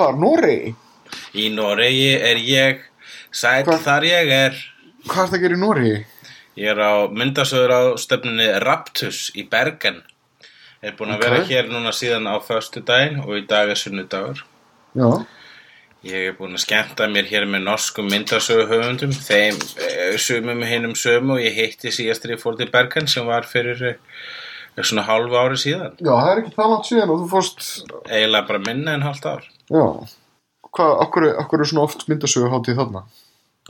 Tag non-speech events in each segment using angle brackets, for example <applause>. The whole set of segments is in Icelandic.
hvað, Noregi? Í Noregi er ég sæll Hvað? þar ég er. Hvað ert að gera í Noregi? Ég er á myndasögur á stefnunni Raptus í Bergen. Er búinn að Ok. vera hér núna síðan á föstu daginn og í dag er sunnudagur. Já, Ég er búinn að skemmta mér hér með norskum myndasöguhöfundum, þeim e, sumum hinnum sömu og ég hitti síðast þegar ég fór til Bergen sem var fyrir e, svona hálfu ári síðan. já, það er ekki það langt síðan og þú fórst, Eiginlega bara minna en hálft ár. Já, hvað, okkur, okkur er svona oft myndasögu hátíð þarna?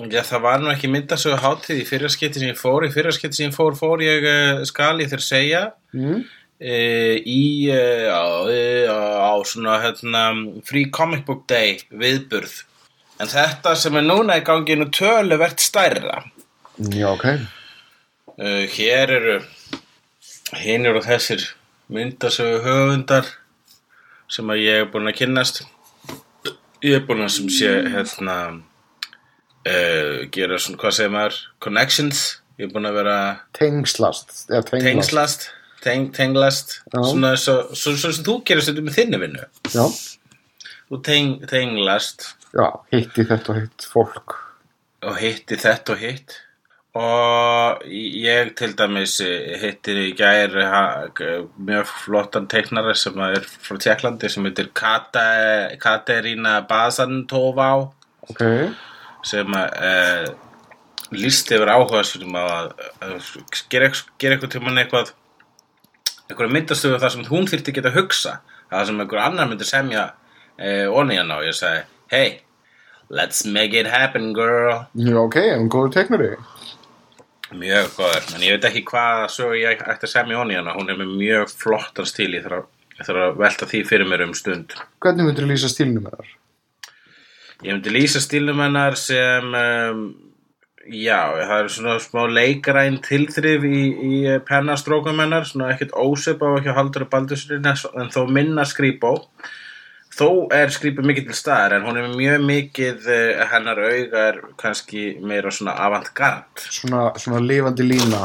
Já, það var nú ekki myndasögu hátíð í fyrraskipti sem ég fór. Í fyrraskipti sem ég fór, fór ég uh, skal ég þér segja Mm. uh, í uh, á, uh, á svona hérna, Free Comic Book Day viðburð. En þetta sem er núna í gangi nú töluvert stærra. Já, ok. Uh, hér eru hinir og þessir myndasögu höfundar sem að ég er búinn að kynnast. Ég er búinn að sem sé hérna uh, gera svona, hvað segir maður, connections. Ég er búinn að vera Tengslast, tenglast. tengslast, teng, tenglast, Já. svona svo, svo, svo sem þú gerir stundum með þinni vinnu. Já, Þú teng, tenglast já, hitti þetta og hitt fólk. og hitti þetta og hitt og ég til dæmis eh, hitti í gær ha- g- mjög flottan teiknara sem er frá Tjekklandi sem heitir Kata, Katerina Basantová Ok, sem uh, líst yfir áhuga á að, að gera, gera eitthvað tímann eitthvað eitthvað myndastöðu þar sem hún þyrfti geta að hugsa. Það sem einhver annar myndi semja uh, onni hann á. Ég sagði hey, let's make it happen girl. Já, ok, en góður teiknari. Mjög góður, en ég veit ekki hvað sögu ég ætti að semja honi hana, hún er með mjög flottan stíl, ég þarf að, ég þarf að velta því fyrir mér um stund. Hvernig myndir þú lýsa stílnum með þar? Ég myndi lýsa stílnum hennar sem, um, já, það er svona smá leikaræn tilþrif í, í pennastrókum hennar, svona ekkert ósöpa og ekki haldur að baldursurinn, en þó minna skrýpó. Þó er skrýpó mikið til staðar, en hún er mjög mikið, eh, hennar auga er kannski meira svona avantgard. Svona, svona lifandi lína.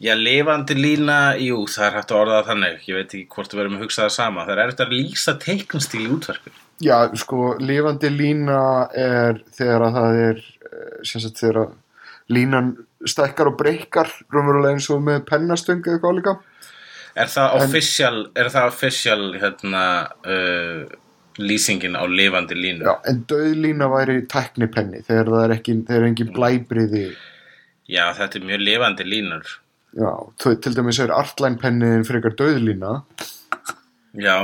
Já, lifandi lína, jú, það er hægt að orða það þannig. Ég veit ekki hvort við verðum að hugsa það sama. Það er erfitt að lýsa teiknastíl í útvarpi. Já, sko, lifandi lína er þegar að það er, eh, sem sagt, þegar að línan stækkar og breykar, raunverulega eins og með pennastöng eða eitthvað líka. Er það En- official, er það official hérna, uh, lýsingin á lifandi línu? Já, en döðlína væri tæknipenni þegar það er ekki, þegar er engin blæbriði. Já, þetta er mjög lifandi línur. Já, þau, til dæmis er artline-penniðin frekar döðlína Já,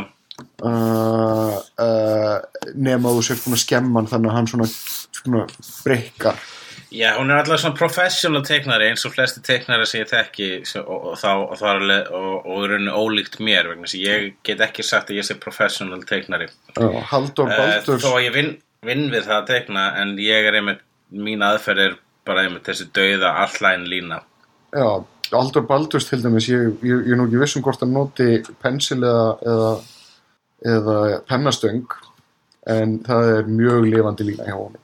uh, uh, nema þú sér búin að skemma hann þannig að hann svona, svona breykar. Já, hún er alltaf svona professional teiknari eins og flesti teiknari sem ég þekki sem, og, og, og, þá er alveg, ólíkt mér vegna að ég get ekki sagt að ég sé professional teiknari. Uh, þó að ég vinn, vinn við það að teikna en ég er einmitt, mín aðferð er bara einmitt þessi dauða allæn lína Já, Halldór Baldurs til dæmis, ég, ég, ég er nú ekki viss um hvort hann noti pensil eða, eða, eða pennastöng en það er mjög lifandi lína hjá honum.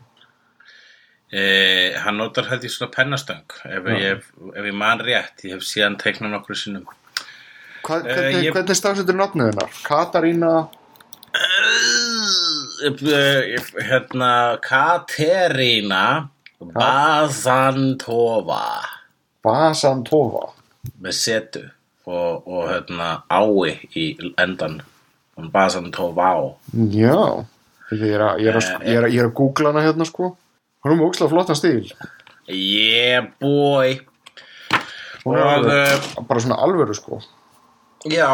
Eh, hann notar held ég svona pennastöng ef, Já. ég, ef ég man rétt ég hef síðan teiknað nokkru sinnum Hva, Eh, hvernig, ég- hvernig stafsettur nafnið hennar? Katarína, Eh, hérna Katerína Bazantova Basantova. með setu og, og hérna ái í endan Bazantova Já, ég er að, er Eh, ég er að googla hana hérna sko. Hún er með ókslega flottan stíl. Yeah boy. Hún er Og, alveg, eh, bara svona alvöru sko. Já.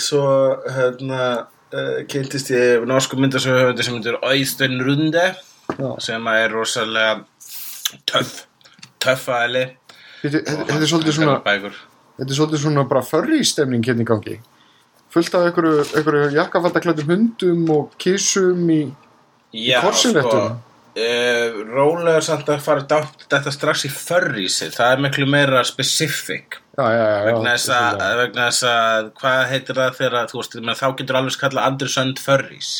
Svo hérna uh, kynntist ég norsku myndasöguhöfundi sem myndir Øystein Runde Já. sem er rosalega töff töffæli þetta er svolítið svona þetta er svolítið svona bara furry stemning hérna í gangi. Fullt af einhverju, jakkafattaklættum hundum og kissum í Já, korsilettum? Uh, rólegur samt að fara dátt þetta strax í furriesið það er miklu meira specific. Já, já, já, vegna þess að, þess að hvað heitir það þegar þú veist, þá getur alveg skalla undersönd furries.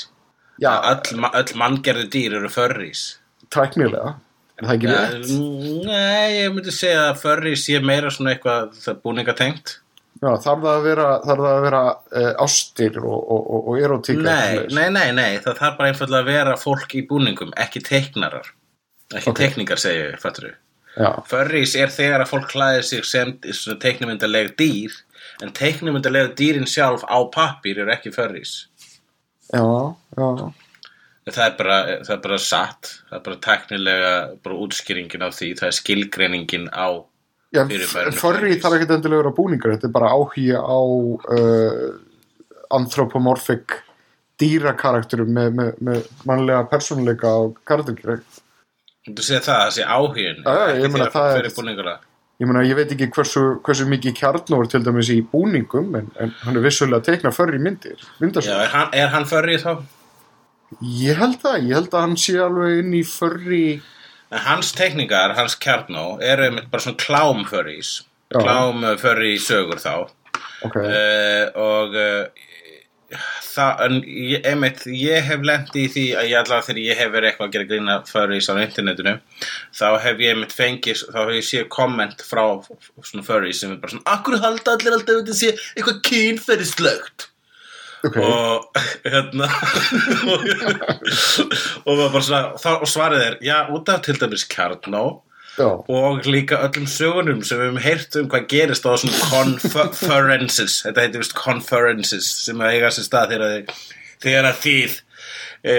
Já, öll, öll manngerði dýr eru furries. Tæknilega er það ekki Ja, rétt? Nei, ég myndi segja að furries sé meira svona eitthvað búningatengt Já, þarf það að vera, það að vera uh, ástir og, og, og, og erotík nei, nei, nei, nei, það þarf bara einfallega að vera fólk í búningum, ekki teiknarar. Ekki Ok. teikningar segja ég, fattur Já, Furries er þegar að fólk klæðir sig sem svona teiknumyndaleg dýr en teiknumyndaleg dýrin sjálf á pappír eru ekki furries. Já, já. Það er bara, það er bara satt það er bara teknilega bara útskýringin á því, það er skilgreiningin á Já, furries. þarf ekki endilega að vera búningar þetta er bara áhuga á uh, anthropomorphic dýrakarakterum með, með, með mannlega persónuleika og karakter þú segir það, það sé Já, já, ég meina, það fyrir búninguna ég meina, ég veit ekki hversu, hversu mikið kjarnór til dæmis í búningum en, en hann er vissulega að teikna furry myndir Já, er hann, hann furry þá? ég held það ég held að hann sé alveg inn í furry En hans teikningar, hans kjarnó eru einmitt bara svona klám furries Já. klám furry sögur þá. Ok, uh, og uh, það, en ég, einmitt, ég hef lent í því að ég allavega þegar ég hef verið eitthvað að gera grína furries á internetinu þá hef ég einmitt fengið, þá hef ég séð komment frá svona furries sem er bara svona akkur halda allir alltaf að þetta sé eitthvað kynferðislegt ok. Og hérna og, og, þá, og svarið er já, út af til dæmis kjarnó já, og líka öllum sögunum sem við hefum heyrt um hvað gerist á þessum conferences. Þetta heitir vist conferences sem að eiga sér stað þegar, að þið e,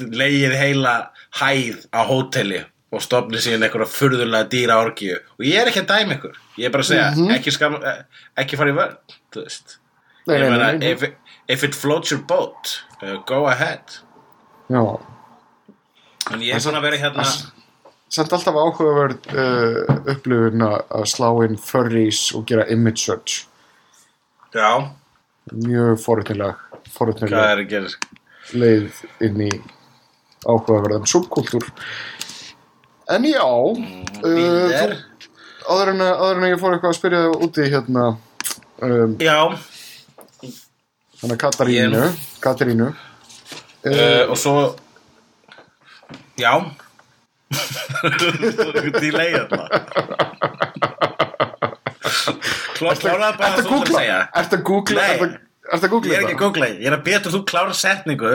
leigið heila hæð á hóteli og stopnið síðan einhverja furðulega dýra orgíu. Og ég er ekki að dæma ykkur. Ég er bara að segja, ekki, skam, eh, ekki fara í vörn þú veist. Nei, nei, nei, nei. If, it floats your boat uh, go ahead. Já. En ég er svona að vera hérna samt alltaf áhugaverð uh, upplifun að slá inn furries og gera image search. Já, mjög forutnileg hvað forutnileg að gera? leið inn í áhugaverðan subkultúr. En já uh, Bilder. þú, áður, en, að- ég fór eitthvað að spyrja úti hérna um, já, hana Katarínu Ég- Katarínu uh, og svo já <laughs> þú er ekki leið þarna Klá- kláraðu bara Ertu að þú ætlar að googla? segja Ertu að googla? Nei. Ertu að- ertu að googla ég er ekki að googla, ég er að beta þú klára setningu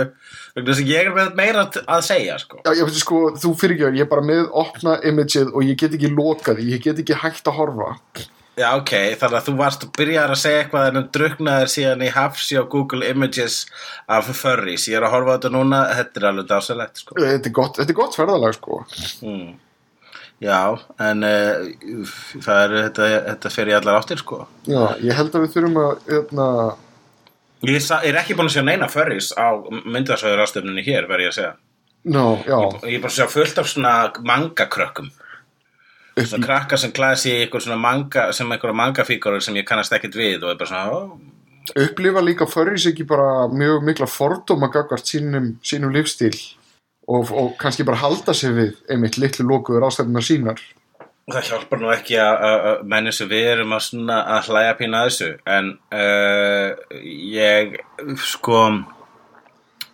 vegna þess að ég er með meira t- að segja sko. Já, ég veit sko, þú fyrirgjör, ég er bara með opna imageið og ég get ekki lokað því, ég get ekki hægt að horfa. Já ok, þannig að þú varst að byrja að segja eitthvað en druknaðir síðan í hafsi á Google Images af furries, ég er að horfa á þetta núna þetta er alveg dásalegt sko. Þetta er gott, þetta er gott ferðalag, sko. mm. já, en uh, það er þetta, þetta fer í allar áttir sko Já, ég held að við þurfum að, hérna, Ég sa- er ekki búin að sjá neina furries á myndasöður ástöfnunni hér, verð ég að segja. ná, já, Ég er bara að sjá fullt af svona mangakrökkum. Svona krakkar sem klæða sig í eitthvað svona manga, sem einhverja mangafígurur sem ég kannast ekkert við og er bara svona, ó, upplifa líka furries ekki bara mjög mikla fordóma gagvart sínum, sínum lífstíl og, og kannski bara halda sig við einmitt litlu lokuður ástæðunar sínar. það hjálpar nú ekki að, að, að menni sem við erum að, að hlæja pína að þessu. En uh, ég, sko,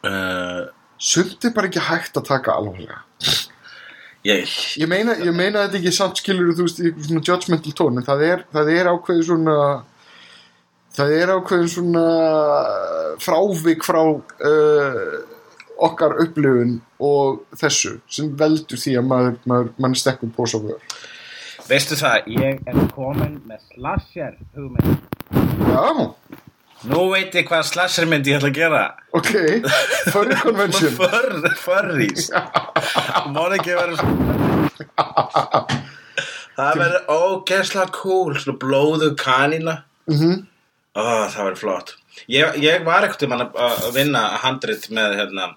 uh, Sumt er bara ekki hægt að taka alvarlega. Ég, Ég meina, ég meina þetta ekki samt skilur þú veist í svona judgmental tón en það er, það er ákveðið svona það er ákveðið svona frávik frá uh, okkar upplifun og þessu sem veldur því að maður, maður, maður stekkur bósa vör. Veistu það, ég er komin með slasher hugmynd. Já, Nú veit ég hvað slasher mynd ég ætla að gera. ok Furry <laughs> Convention. Fur, furries. Má ekki vera Það verður ógeðslega cool Svona blóðu kanína. Mhm. Ó, það verður flott. Ég, ég var ekkert um að vinna handrit með hérna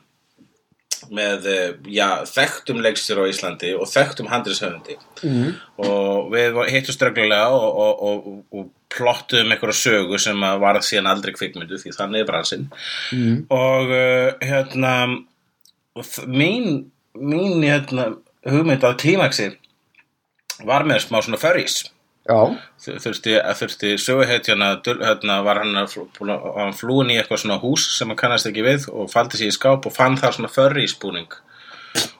með, eh, já, þekktum leikstur á Íslandi og þekktum handritshöfundi Mhm. og við var- hittumst reglulega og, og, og, og plottum einhverja sögu sem að varð síðan aldrei kvikmyndu því þannig er bransinn Mhm. og uh, hérna mín, mín hérna, hugmynd að klímaksi var með smá svona Þu- þurfti, þurfti söguhetjana hérna var hann, hann flúin í eitthvað svona hús sem hann kannast ekki við og faldi sig í skáp og fann þar svona furries búning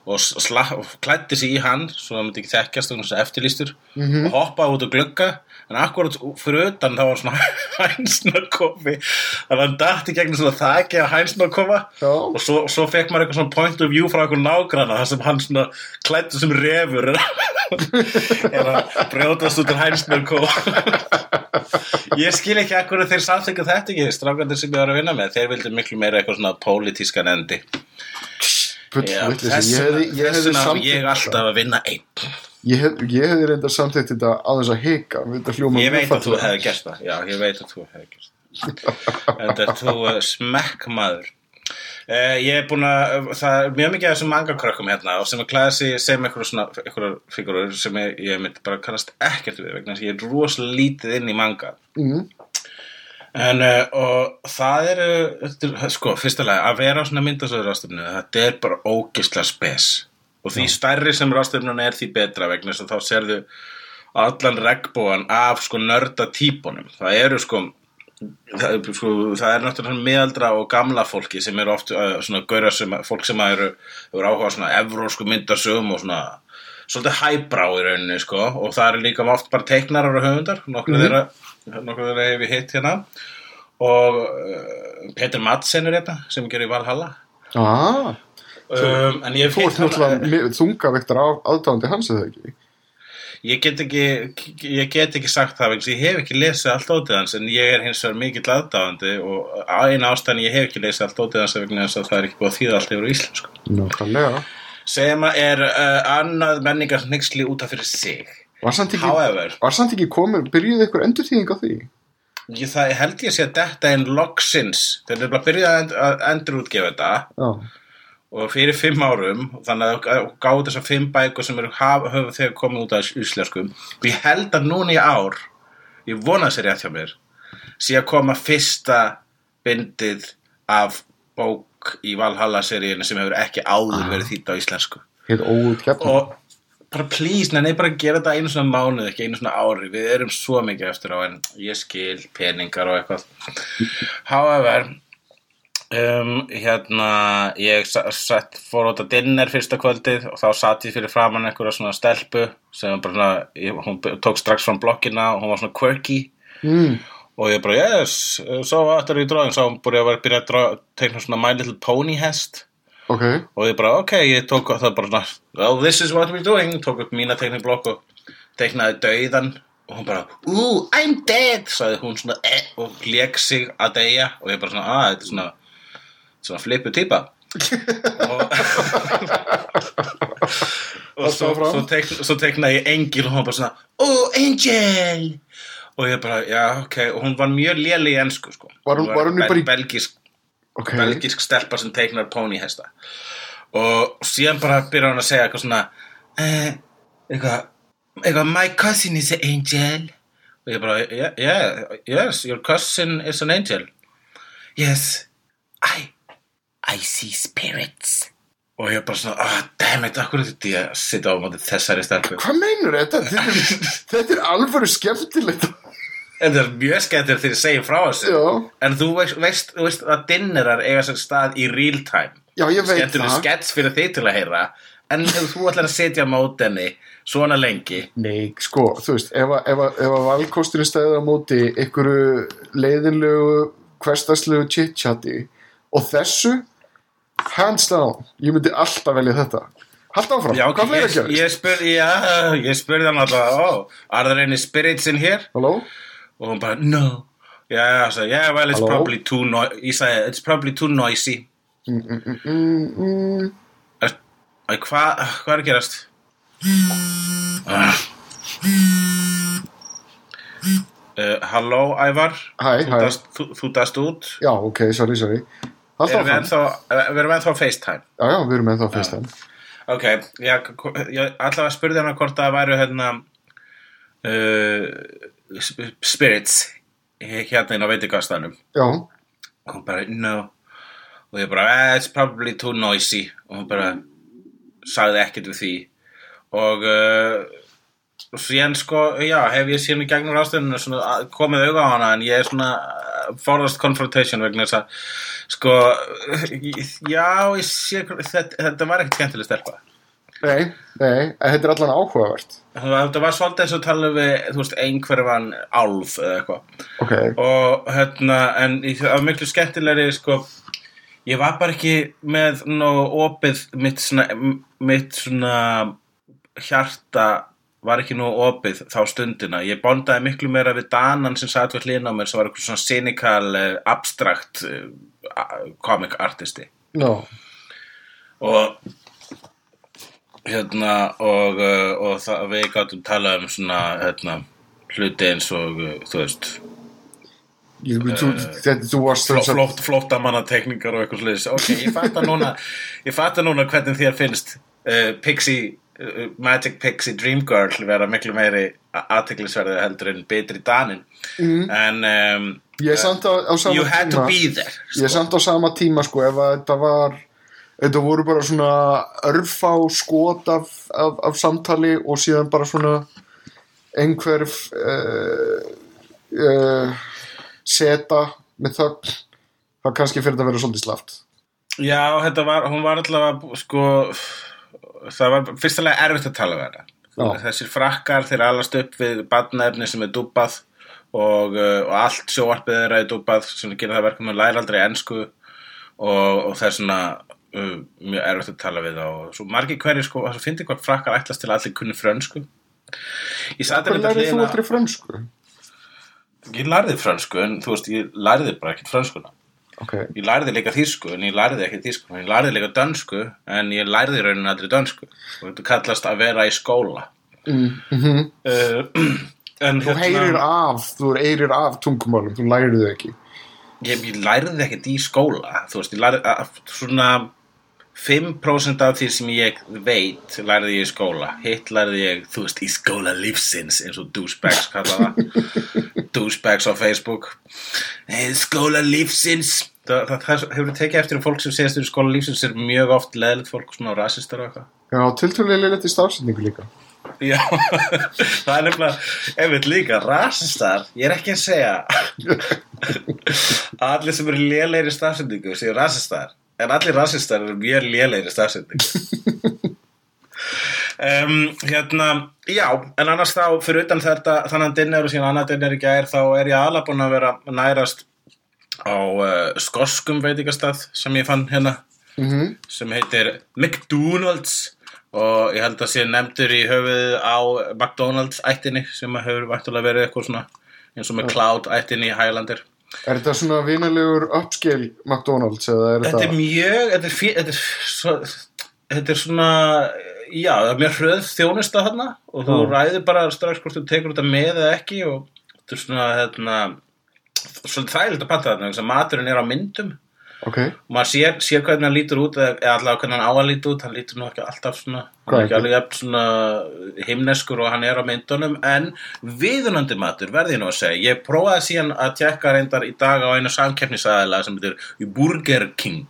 og, sla, og klætti sig í hann svo það myndi ekki þekkjast og eftirlýstur. Mhm. og hoppaði út á glugga en akkurat fyrir utan þá var svona <laughs> hænsnakofi þannig að hann datti gegnum svona þaki að hænsnakofa Já. og svo, svo fekk maður eitthvað svona point of view frá eitthvað nágrana þar sem hann svona klætti sem refur. <laughs> Er að brjótast út úr hænsnakofa <laughs> ég skil ekki akkur þeir samþykja þetta ekki strákandir sem ég var að vinna með. Þeir vildi miklu meira eitthvað svona pólitískan endi bull, Já, vitleysi. þess ég ég alltaf að vinna einn. Ég, hef, ég hefði reyndar samþykkt þetta aðeins að hika Ég veit að þú hefði gert það. Já, ég veit að þú hefði gert það. Þetta er þú uh, smekkmaður. Uh, Ég er búin að Það er mjög mikið af þessum mangakrökkum hérna og sem að klæða sig sem einhverjum svona einhverjum figurur sem ég, ég myndi bara kannast ekkert við vegna þess að ég er rosalega lítið inn í manga. Mhm. En uh, og það er, sko, fyrstulega að vera á svona myndasöður rástefnu, þetta er bara ógislega spes. Og því stærri sem rástefnun er því betra vegna þess að þá sérðu allan regnbóan af sko nörda típunum það eru sko það, er, sko, það er náttúrulega miðaldra og gamla fólki sem eru oft uh, svona gaura sem, fólk sem eru, eru áhuga svona evrósku myndasögum og svona svolítið hæbrá í rauninni sko. Og það eru líka oft bara teiknarar og höfundar nokkur þeirra nokkur þeirra hef ég hitt hérna. Og uh, Petur Madsen er hérna sem gerir Valhalla. Ah, um, en ég hef þú hitt ert náttúrulega þungavektar aðdáðandi hans eða ekki? Ég get ekki ég get ekki sagt það vegna þess að ég hef ekki lesið allt ótið hans en ég er hins vegar mikill aðdáðandi og eina ástæðan ég hef ekki lesið allt ótið hans vegna þess að það er ekki búið að þýða allt yfir á íslensku. Nákvæmlega. Sem er uh, annað menningar hnyggsli út af fyrir sig Var samt ekki, However. var samt ekki komið, byrjuði ykkur endurþýðing á því? ég, það held ég sé að þetta er loksins. Þeir eru bara byrjað að end- að endur útgefa þetta. Já, og fyrir fimm árum þannig að gáðu þessar fimm bækur sem eru haf, höfðu þegar komið út af íslenskum. Og ég held að núna í ár ég vona sér rétt hjá mér sé að koma fyrsta bindið af bók í Valhalla seríinu sem hefur ekki áður verið þýtt á íslensku. Hérna og bara please, nenni bara gera þetta einu svona mánuð, ekki einu svona ári. Við erum svo mikið eftir á en ég skil peningar og eitthvað. However um, hérna ég sa- sett, fór út að dinner fyrsta kvöldið og þá satt ég fyrir framann einhverja svona stelpu sem bara hún tók strax fram blokkina og hún var svona quirky. Mm, og ég bara, yes, so after you drawing svo hún búið að vera að byrja að teikna svona My Little Pony hest Ok, og ég bara, ok, ég tók það bara svona, well, this is what we're doing tók upp mína teikniblokk og teiknaði dauðan og hún bara, ooh, I'm dead sagði hún svona, eh, og lék sig að deyja og ég bara svona, ah, þetta er svona svona flippu típa. Og <laughs> og svo, svo, teikna, svo teiknaði ég engil og hún bara svona, oh, angel. Og ég bara, já, ok. Og hún var mjög léleg í ensku, sko. Var hún- var hún bara í- belgisk ok. belgisk stelpa sem teiknar pónihesta og síðan bara byrjar hann að segja eitthvað svona eh, eitthvað, eitthvað my cousin is an angel. Og ég bara yeah, yeah, yes, your cousin is an angel. Yes I I see spirits. Og ég bara svona, ah, damn it, akkur þetta ég að sitja á móti þessari stelpu? Hvað meinur þetta? Þetta er, <laughs> er alvöru skemmtilegt en það er mjög skemmtir þegar ég segi frá þessu. Já, en þú veist, veist, þú veist að dinnerar eiga sér stað í real time. Já ég veit skemmtur það. skets fyrir þig til að heyra. En ef þú ætlar að setja á mót henni svona lengi. Nei, sko, þú veist, ef, að- valkostinu stæði á móti einhverju leiðinlegu hverstarslegu chit-chati og þessu hands down, ég myndi alltaf velja þetta. Hallt áfram, Já, hvað fleira ég, gerist? ég, ég spurði hann alltaf oh, are there any spirits in here? Halló? Og hún bara, no yeah, I said, yeah well, it's Halló? probably too no ég sagði, it's probably too noisy Mm, mm, mm, mm, mm. Hvað hva er að gerast? Ah. Uh, halló, Ævar. Hæ, Þú hæ. dast, þú, þú dast út. Já, ok, sorry, sorry. Erum við ennþá, eh, við erum ennþá FaceTime. Já, já, við erum með það fyrst enn. Ok, ég, ég allavega spurði hana hvort það væru hérna uh, spirits hérna inn á veitingastanum. Já, Og hún bara, no. Og ég bara, eh, it's probably too noisy. Og hún bara sagði ekkert við því. Og uh, og síðan sko, já, hef ég síðan í gegnum að- komið auga á hana en ég er svona uh, forðast confrontation vegna þess að sko, <laughs> já, ég sé þetta, þetta var ekkert skemmtileg stelpa. Nei, nei, þetta er allan áhugavert. Þetta var svolítið eins og tala við, þú veist, einhverfan álf eða eitthvað. Ok, Og hérna, en það var miklu skemmtilegri, sko, ég var bara ekki með nú opið mitt svona, mitt svona hjarta var ekki nú opið þá stundina. Ég bondaði miklu meira við Danan sem satt við hlýna á mér sem var eitthvað svona cynical, eh, abstrakt eh, comic artisti no. og hérna og, uh, og það, við gáttum talað um svona hérna, hluti eins og uh, þú veist Ég, þú, þetta, þú fló, flótt, flóttamanna tekningar og eitthvað sliðis ok, ég fatta núna ég fatta núna hvernig þér finnst uh, Pixie uh, Magic Pixie Dream Girl vera miklu meiri aðteklisverði heldur en betri danin. En um, sama you had to tíma. be there Ég er samt á sama tíma sko. Ef þetta var þetta voru bara svona örfá skot af, af, af samtali og síðan bara svona einhver uh, uh, seta með þögn þá kannski fyrir þetta að vera svolítið slaft Já, þetta var, hún var allavega sko, það var fyrstulega erfitt að tala við. Já. Þessir frakkar þeir alast upp við badnaefni sem er dúbbað og, uh, og allt sjóarpið er dúbbað sem gerir það verkum að læra aldrei ensku og, og það er svona uh, mjög erfitt að tala við og svo margir hverjir sko, það finnir hvað frakkar ætlast til að allir kunni frönsku. Ég sat Hvað einmitt að lærið þú aldrei frönsku? Ég lærði frönsku en þú veist, ég lærði bara ekkert frönskuna. Ok, Ég lærði líka þýsku en ég lærði ekki þýsku ég lærði líka dönsku en ég lærði í rauninni aldrei dönsku og þetta kallast að vera í skóla mm -hmm. uh, en þú heyrir af þú heyrir af tungumálum, þú lærir þau ekki ég, ég lærði ekkert í skóla þú veist, ég lærði að, svona 5% af því sem ég veit lærði ég í skóla. Hitt lærði ég, þú veist, í skóla lífsins eins og douchebags kalla það. <laughs> Douchebags á Facebook. Eh, skóla lífsins. Það, það, það hefur tekið eftir að fólk sem segist í skóla lífsins er mjög oft leðilegt fólk svona rasistar og eitthvað. Já, tiltölulega leitt í stafsendingu líka. Já, <laughs> það er nefnilega, ef við líka, rasistar, ég er ekki að segja. <laughs> Allir sem eru lélegri stafsendingu séu rasistar, en allir rasistar eru mjög lélegri stafsendingu. um, <laughs> hérna, já, en annars þá, fyrir utan þetta, þannig dinner og síðan annað dinner í gær, þá er ég alveg búin að vera nærast á uh, skoskum veitingastað sem ég fann hérna mm sem heitir McDonald's og ég held að sé nefndur í höfuð á McDonald's ættinni sem að hefur væntulega verið eitthvað svona eins og með Cloud ættinni í Highlander Er þetta svona vinalegur upscale McDonalds eða er Þetta þetta er mjög þetta er, fí- þetta er, svo, þetta er svona já, það er mjög hröð þjónusta þarna og þú Já. ræður bara strax hvort þú tekur þetta með eða ekki og þetta er svona hérna, svolítið þægilegt að panta þarna þess að maturinn er á myndum Ok, og maður sér, sér hvernig hann lítur út eða allavega hvernig hann á að lítur út hann lítur nú ekki alltaf svona ekki jafn svona himneskur og hann er á myndunum en viðunandi matur verði nú að segja. Ég prófaði síðan að tjekka reyndar í dag á einu samkeppnisæðila sem heitir Burger King.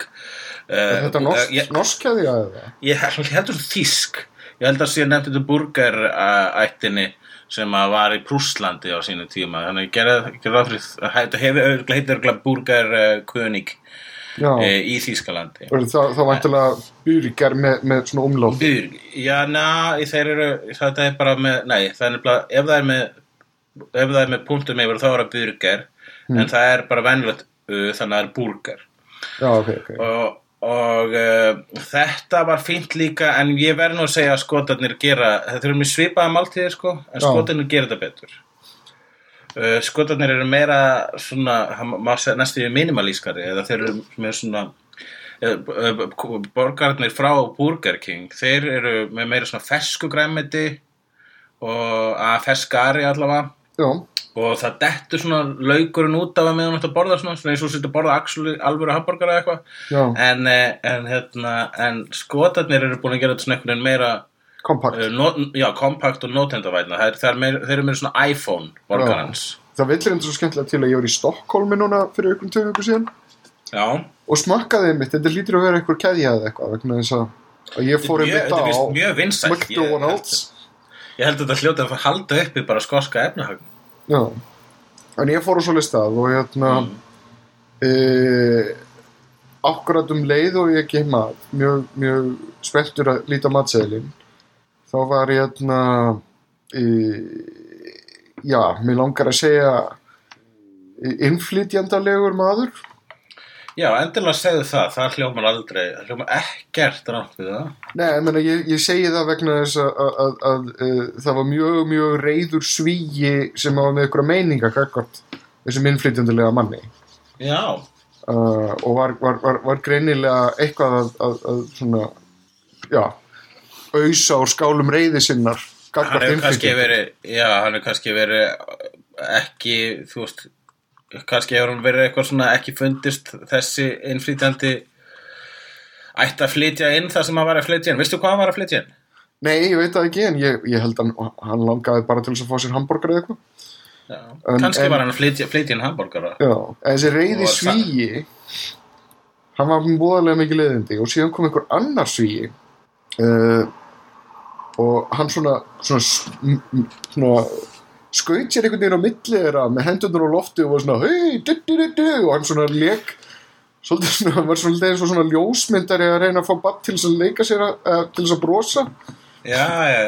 Er þetta norsk, uh, ég, norskjaði ég held ég heldur þísk ég held að síðan nefndi þetta Burger uh, ættinni sem að var í Prúslandi á sínu tíma. Þannig að ég gerði ráð fyrir þetta hefur örugglega- heitir uh, í Þýskalandi. Og þá, þá væntulega burger með, með svona umlóð Burg, já, na, þeir eru, þetta er bara með, nei, það er nefnilega, ef það er með, ef það er með punktum yfir þá er það burger, en það er bara venjulegt, uh, þannig að það er burger. Já, ok, ok. Og, og uh, þetta var fínt líka, en ég verð nú að segja að skotarnir gera, þetta eru mjög svipaða máltíðir, sko, en skotarnir gera þetta betur. Uh, skotarnir eru meira svona, næstu minimalískari, eða þeir eru með svona, uh, borgarnir frá Burger King þeir eru með meira svona fesku græmiti og að feskari allavega. Já, og það dettur svona laugurinn út af að meðan þetta borða svona, svona eins og þetta borða actually alvöru hambúrgara eða eitthvað. En, eh, en, hérna, en skotarnir eru búin að gera þetta svona einhvern veginn meira kompakt. Uh, no, já, kompakt og notendavætna þeir, þeir, eru meira svona iPhone borgarans Það villir endur svo skemmtilega til að ég var í Stokkólmi núna fyrir ykkur tvö viku síðan. Já, og smakkaði mitt, þetta lítur að vera eitthvað keðja eða eitthvað vegna þess að að ég fór einmitt þetta er á McDonalds. ég, held að þetta hljóta að halda uppi bara skoska efnahag Já, en ég fór á svo listað og hérna Mm. e, akkurat um leið og ég kem að mjög, mjög spenntur að líta matseðlin þá var ég e, já, mér langar að segja innflytjandalegur maður. Já, endilega segðu það, það hljómar aldrei það hljómar ekkert rátt við það. Nei, ég, meina, ég, ég segi það vegna þess að, að, að, að uh, það var mjög, mjög reyður svíi sem var með ykkur meininga kakvart þessum innflytjandulega manni. Já, uh, og var, var, var, var greinilega eitthvað að, að, að svona, já, auðsa úr skálum reyði sinnar hann hefur kannski verið já, hann hefur kannski verið ekki, þú veist kannski hefur hann verið eitthvað svona ekki fundist þessi innflytjandi ætti að flytja inn það sem hann var að flytja inn, veistu hvað hann var að flytja inn? Nei, ég veit það ekki, en ég, ég held að hann, langaði bara til þess að fá sér hambúrgar eða eitthvað. Kannski en- var hann að flytja, flytja inn hambúrgara Já, en þessi reyði svíi hann var búðarlega mikið leiðindi og síðan kom einhver annar svíi uh, og hann svona svona, s- m- m- svona skaut sér einhvern veginn á milli þeirra með hendurnar á lofti og var svona hei, du, du, og hann svona leik svolítið svona, var svolítið eins og svona ljósmyndari að reyna að fá batt til þess að leika sér að, uh, til þess að brosa. Já, já,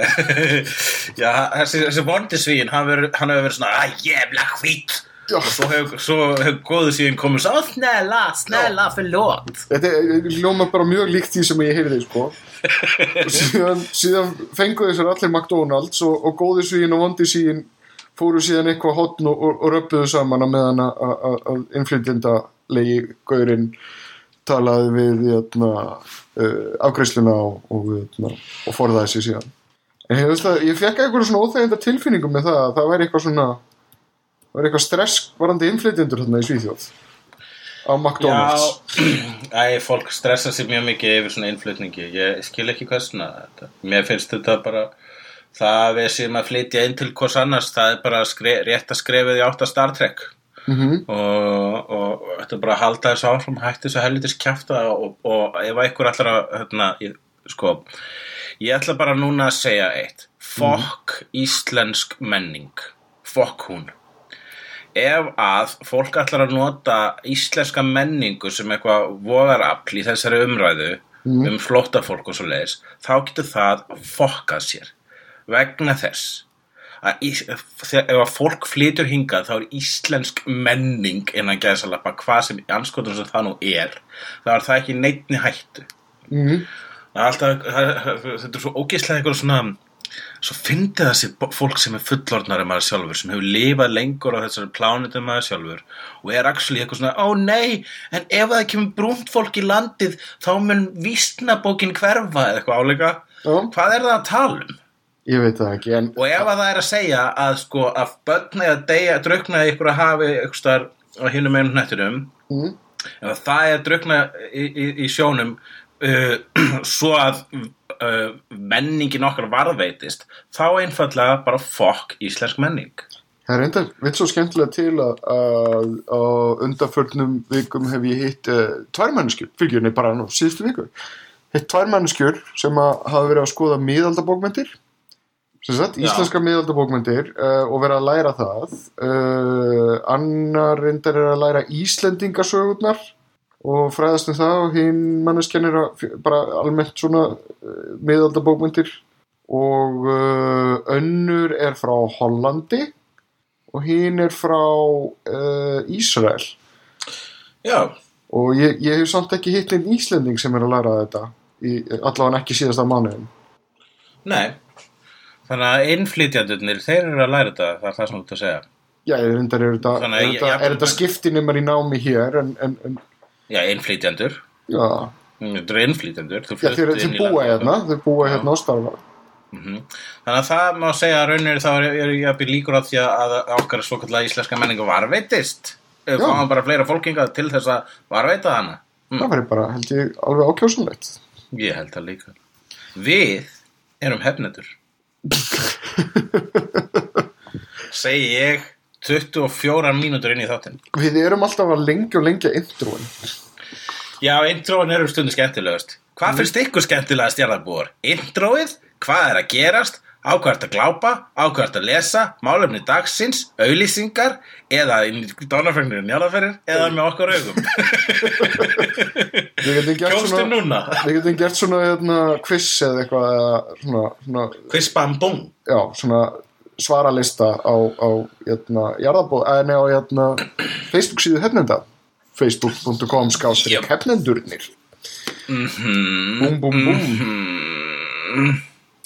<laughs> já, þessi, þessi vondisvín, hann hefur verið svona, að jævla hvít Já. og svo hefur, hefur góðu síðan komið svo, "Ó, snälla, snälla, förlåt Þetta er- hljóma bara mjög líkt því sem ég heyrði sko. og <laughs> síðan, síðan fenguðu þessar allir McDonalds og, og góði svíin og vondi svíin fóru síðan eitthvað hotn og, og, og röppuðu saman að meðan að- að að- að innflytjenda legi gaurinn talaði við jötna, uh, afgreiðsluna og, og, forðaði sér síðan en ég, veist að, ég fekk eitthvað svona óþæginda tilfinningu með það að það væri eitthvað svona væri eitthvað stress varandi innflytjendur þarna í Svíþjóð. Á McDonalds. Já, <clears throat> æ, fólk stressa sig mjög mikið yfir svona innflutningi. Ég skil ekki hvað svona þetta. mér finnst þetta bara það að við séum að flytja inn til hvers annars. Það er bara skre, rétt að skrefið í átt að Star Trek. Mhm. og, og þetta er bara að halda þessu áfram hætti þessu helvitis kjafta og, og ef einhver að hérna, ég, sko, ég ætla bara núna að segja eitt. Fokk íslensk menning. Fokk hún ef að fólk ætlar að nota íslenska menningu sem eitthvað vogarafl í þessari umræðu um flóttafólk og svo leiðis þá getur það fokkað sér vegna þess að ís, ef að fólk flytur hingað þá er íslensk menning innan gæðsalappa hvað sem anskotum sem það nú er þá er það ekki neittni hættu Mhm. Það er alltaf, það- þetta er svo ógeðslega eitthvað svona svo fyndi það sér fólk sem er fullorðnari maður sjálfur, sem hefur lifað lengur á þessari plánutu maður sjálfur og er actually eitthvað svona, ó nei en ef það kemur brúnt fólk í landið þá mun vísnabókin hverfa eða eitthvað áleika Já. hvað er það að tala um? Ég veit það ekki, en Og ef að það er að segja að sko að börn eða deyja, drukna ykkur að hafi ykkur starf á hinum einum hnettinum mm, ef að það er að drukna í, í, í sjónum uh, <clears throat> svo að uh, menningin okkar varðveitist þá einfallega bara fokk íslensk menning. Það er enda veit svo skemmtilega til að, að á undanförnum vikum hef ég hitt uh, tvær manneskjur, fyrir nei bara nú, síðustu viku hitt tvær manneskjur sem að hafa verið að skoða miðaldabókmentir sem sagt, íslenska miðaldabókmentir uh, og verið að læra það. Uh, annar reyndar er að læra Íslendingasögurnar og fræðast um það og hinn manneskjan er bara almennt svona uh, miðaldabókmentir og uh, önnur er frá Hollandi og hinn er frá uh, Ísrael. Já, og ég, ég hef samt ekki hitt einn Íslending sem er að læra þetta í, allavega ekki síðasta mánuðin nei. Þannig að innflytjandurnir, þeir eru að læra þetta, það er það sem þú ert að segja. Já, er þetta, er þetta, er þetta skiptinumar í námi hér en, en, en Já, innflytjandur, já, þetta eru innflytjandur. þú já þeir, þeir inn í búa hérna, þeir búa hérna og starfa Þannig að það má segja að raunir þá er, ég að byrja líkur á því að okkar svokallega íslenska menningu varveitist. Já. fáum bara fleira fólkinga til þess að varveita hana. það væri bara held ég alveg ákjósanlegt Ég held það líka. Við erum hefnendur. <laughs> Segi ég 24 mínútur inn í þáttinn. við erum alltaf að lengja og lengja introin Já, introin eru stundu skemmtilegast. Hvað finnst ykkur skemmtilegast jarðarbúar? Introið, hvað er að gerast, á hvað ert að glápa, á hvað ert að lesa, málefni dagsins, auðlýsingar, eða í dánarfengnir njálafærir, eða með okkur augum. svona núna. við getum gert svona hérna, quiz eða eitthvað eða svona, svona, Kvispam búm. já, svona svaralista á, á hérna, nei á hérna, Facebook síðu hefnenda facebook.com skástrík Jöp. hefnendurnir Mhm. búm búm búm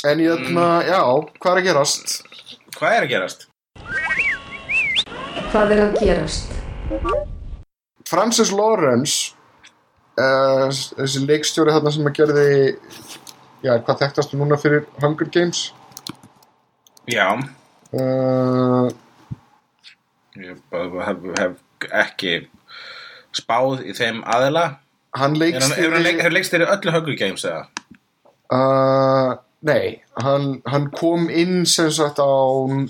en hérna, já, hvað er að gerast Hvað er að gerast? Hvað er að gerast? Francis Lawrence uh, þessi leikstjóri þarna sem að gerði já, hvað þekktastu núna fyrir Hunger Games Já, uh, ég bara hef, hef ekki spáð í þeim aðila. hann Er hann, hefur hann leikst í öllu Hunger Games eða? uh, nei, hann, hann kom inn sem sagt á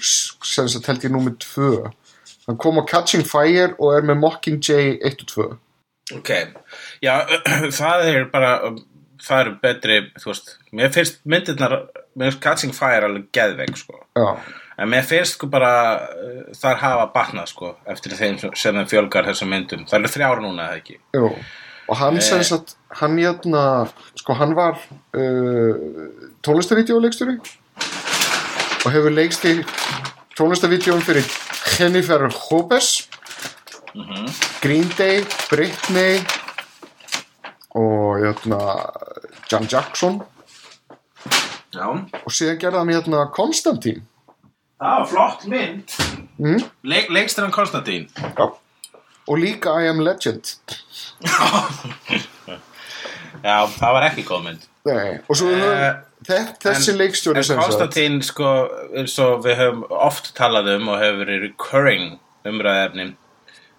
sem sagt held ég númer 2 hann kom á Catching Fire og er með Mockingjay 1 og 2 Ok, já, <clears throat> það er bara, það eru betri, þú veist, mér finnst myndirnar, mér finnst Catching Fire alveg geðveik, sko. já, En mér finnst sko bara, uh, þar hafa batnað, sko, eftir þeim sem þeim fjölgar þessum myndum. Það eru þrjár núna, eða ekki? jú og hann Eh. sagt, hann hérna sko hann var uh, tónlistavídeóleikstjóri og hefur leikst í tónlistavídeóum fyrir Jennifer Lopez Green Day, Britney og hérna Jan Jackson Já. og síðan gerði hann hérna Konstantín Það var flott mynd. mm? Leik, leikst hann Konstantín? Já. og líka I Am Legend Já, það var ekki góð mynd. Nei. og svo uh, þessi en- leikstjóri En sem sagt Konstantín, sko, eins og við höfum oft talað um og hefur verið recurring umræðefni,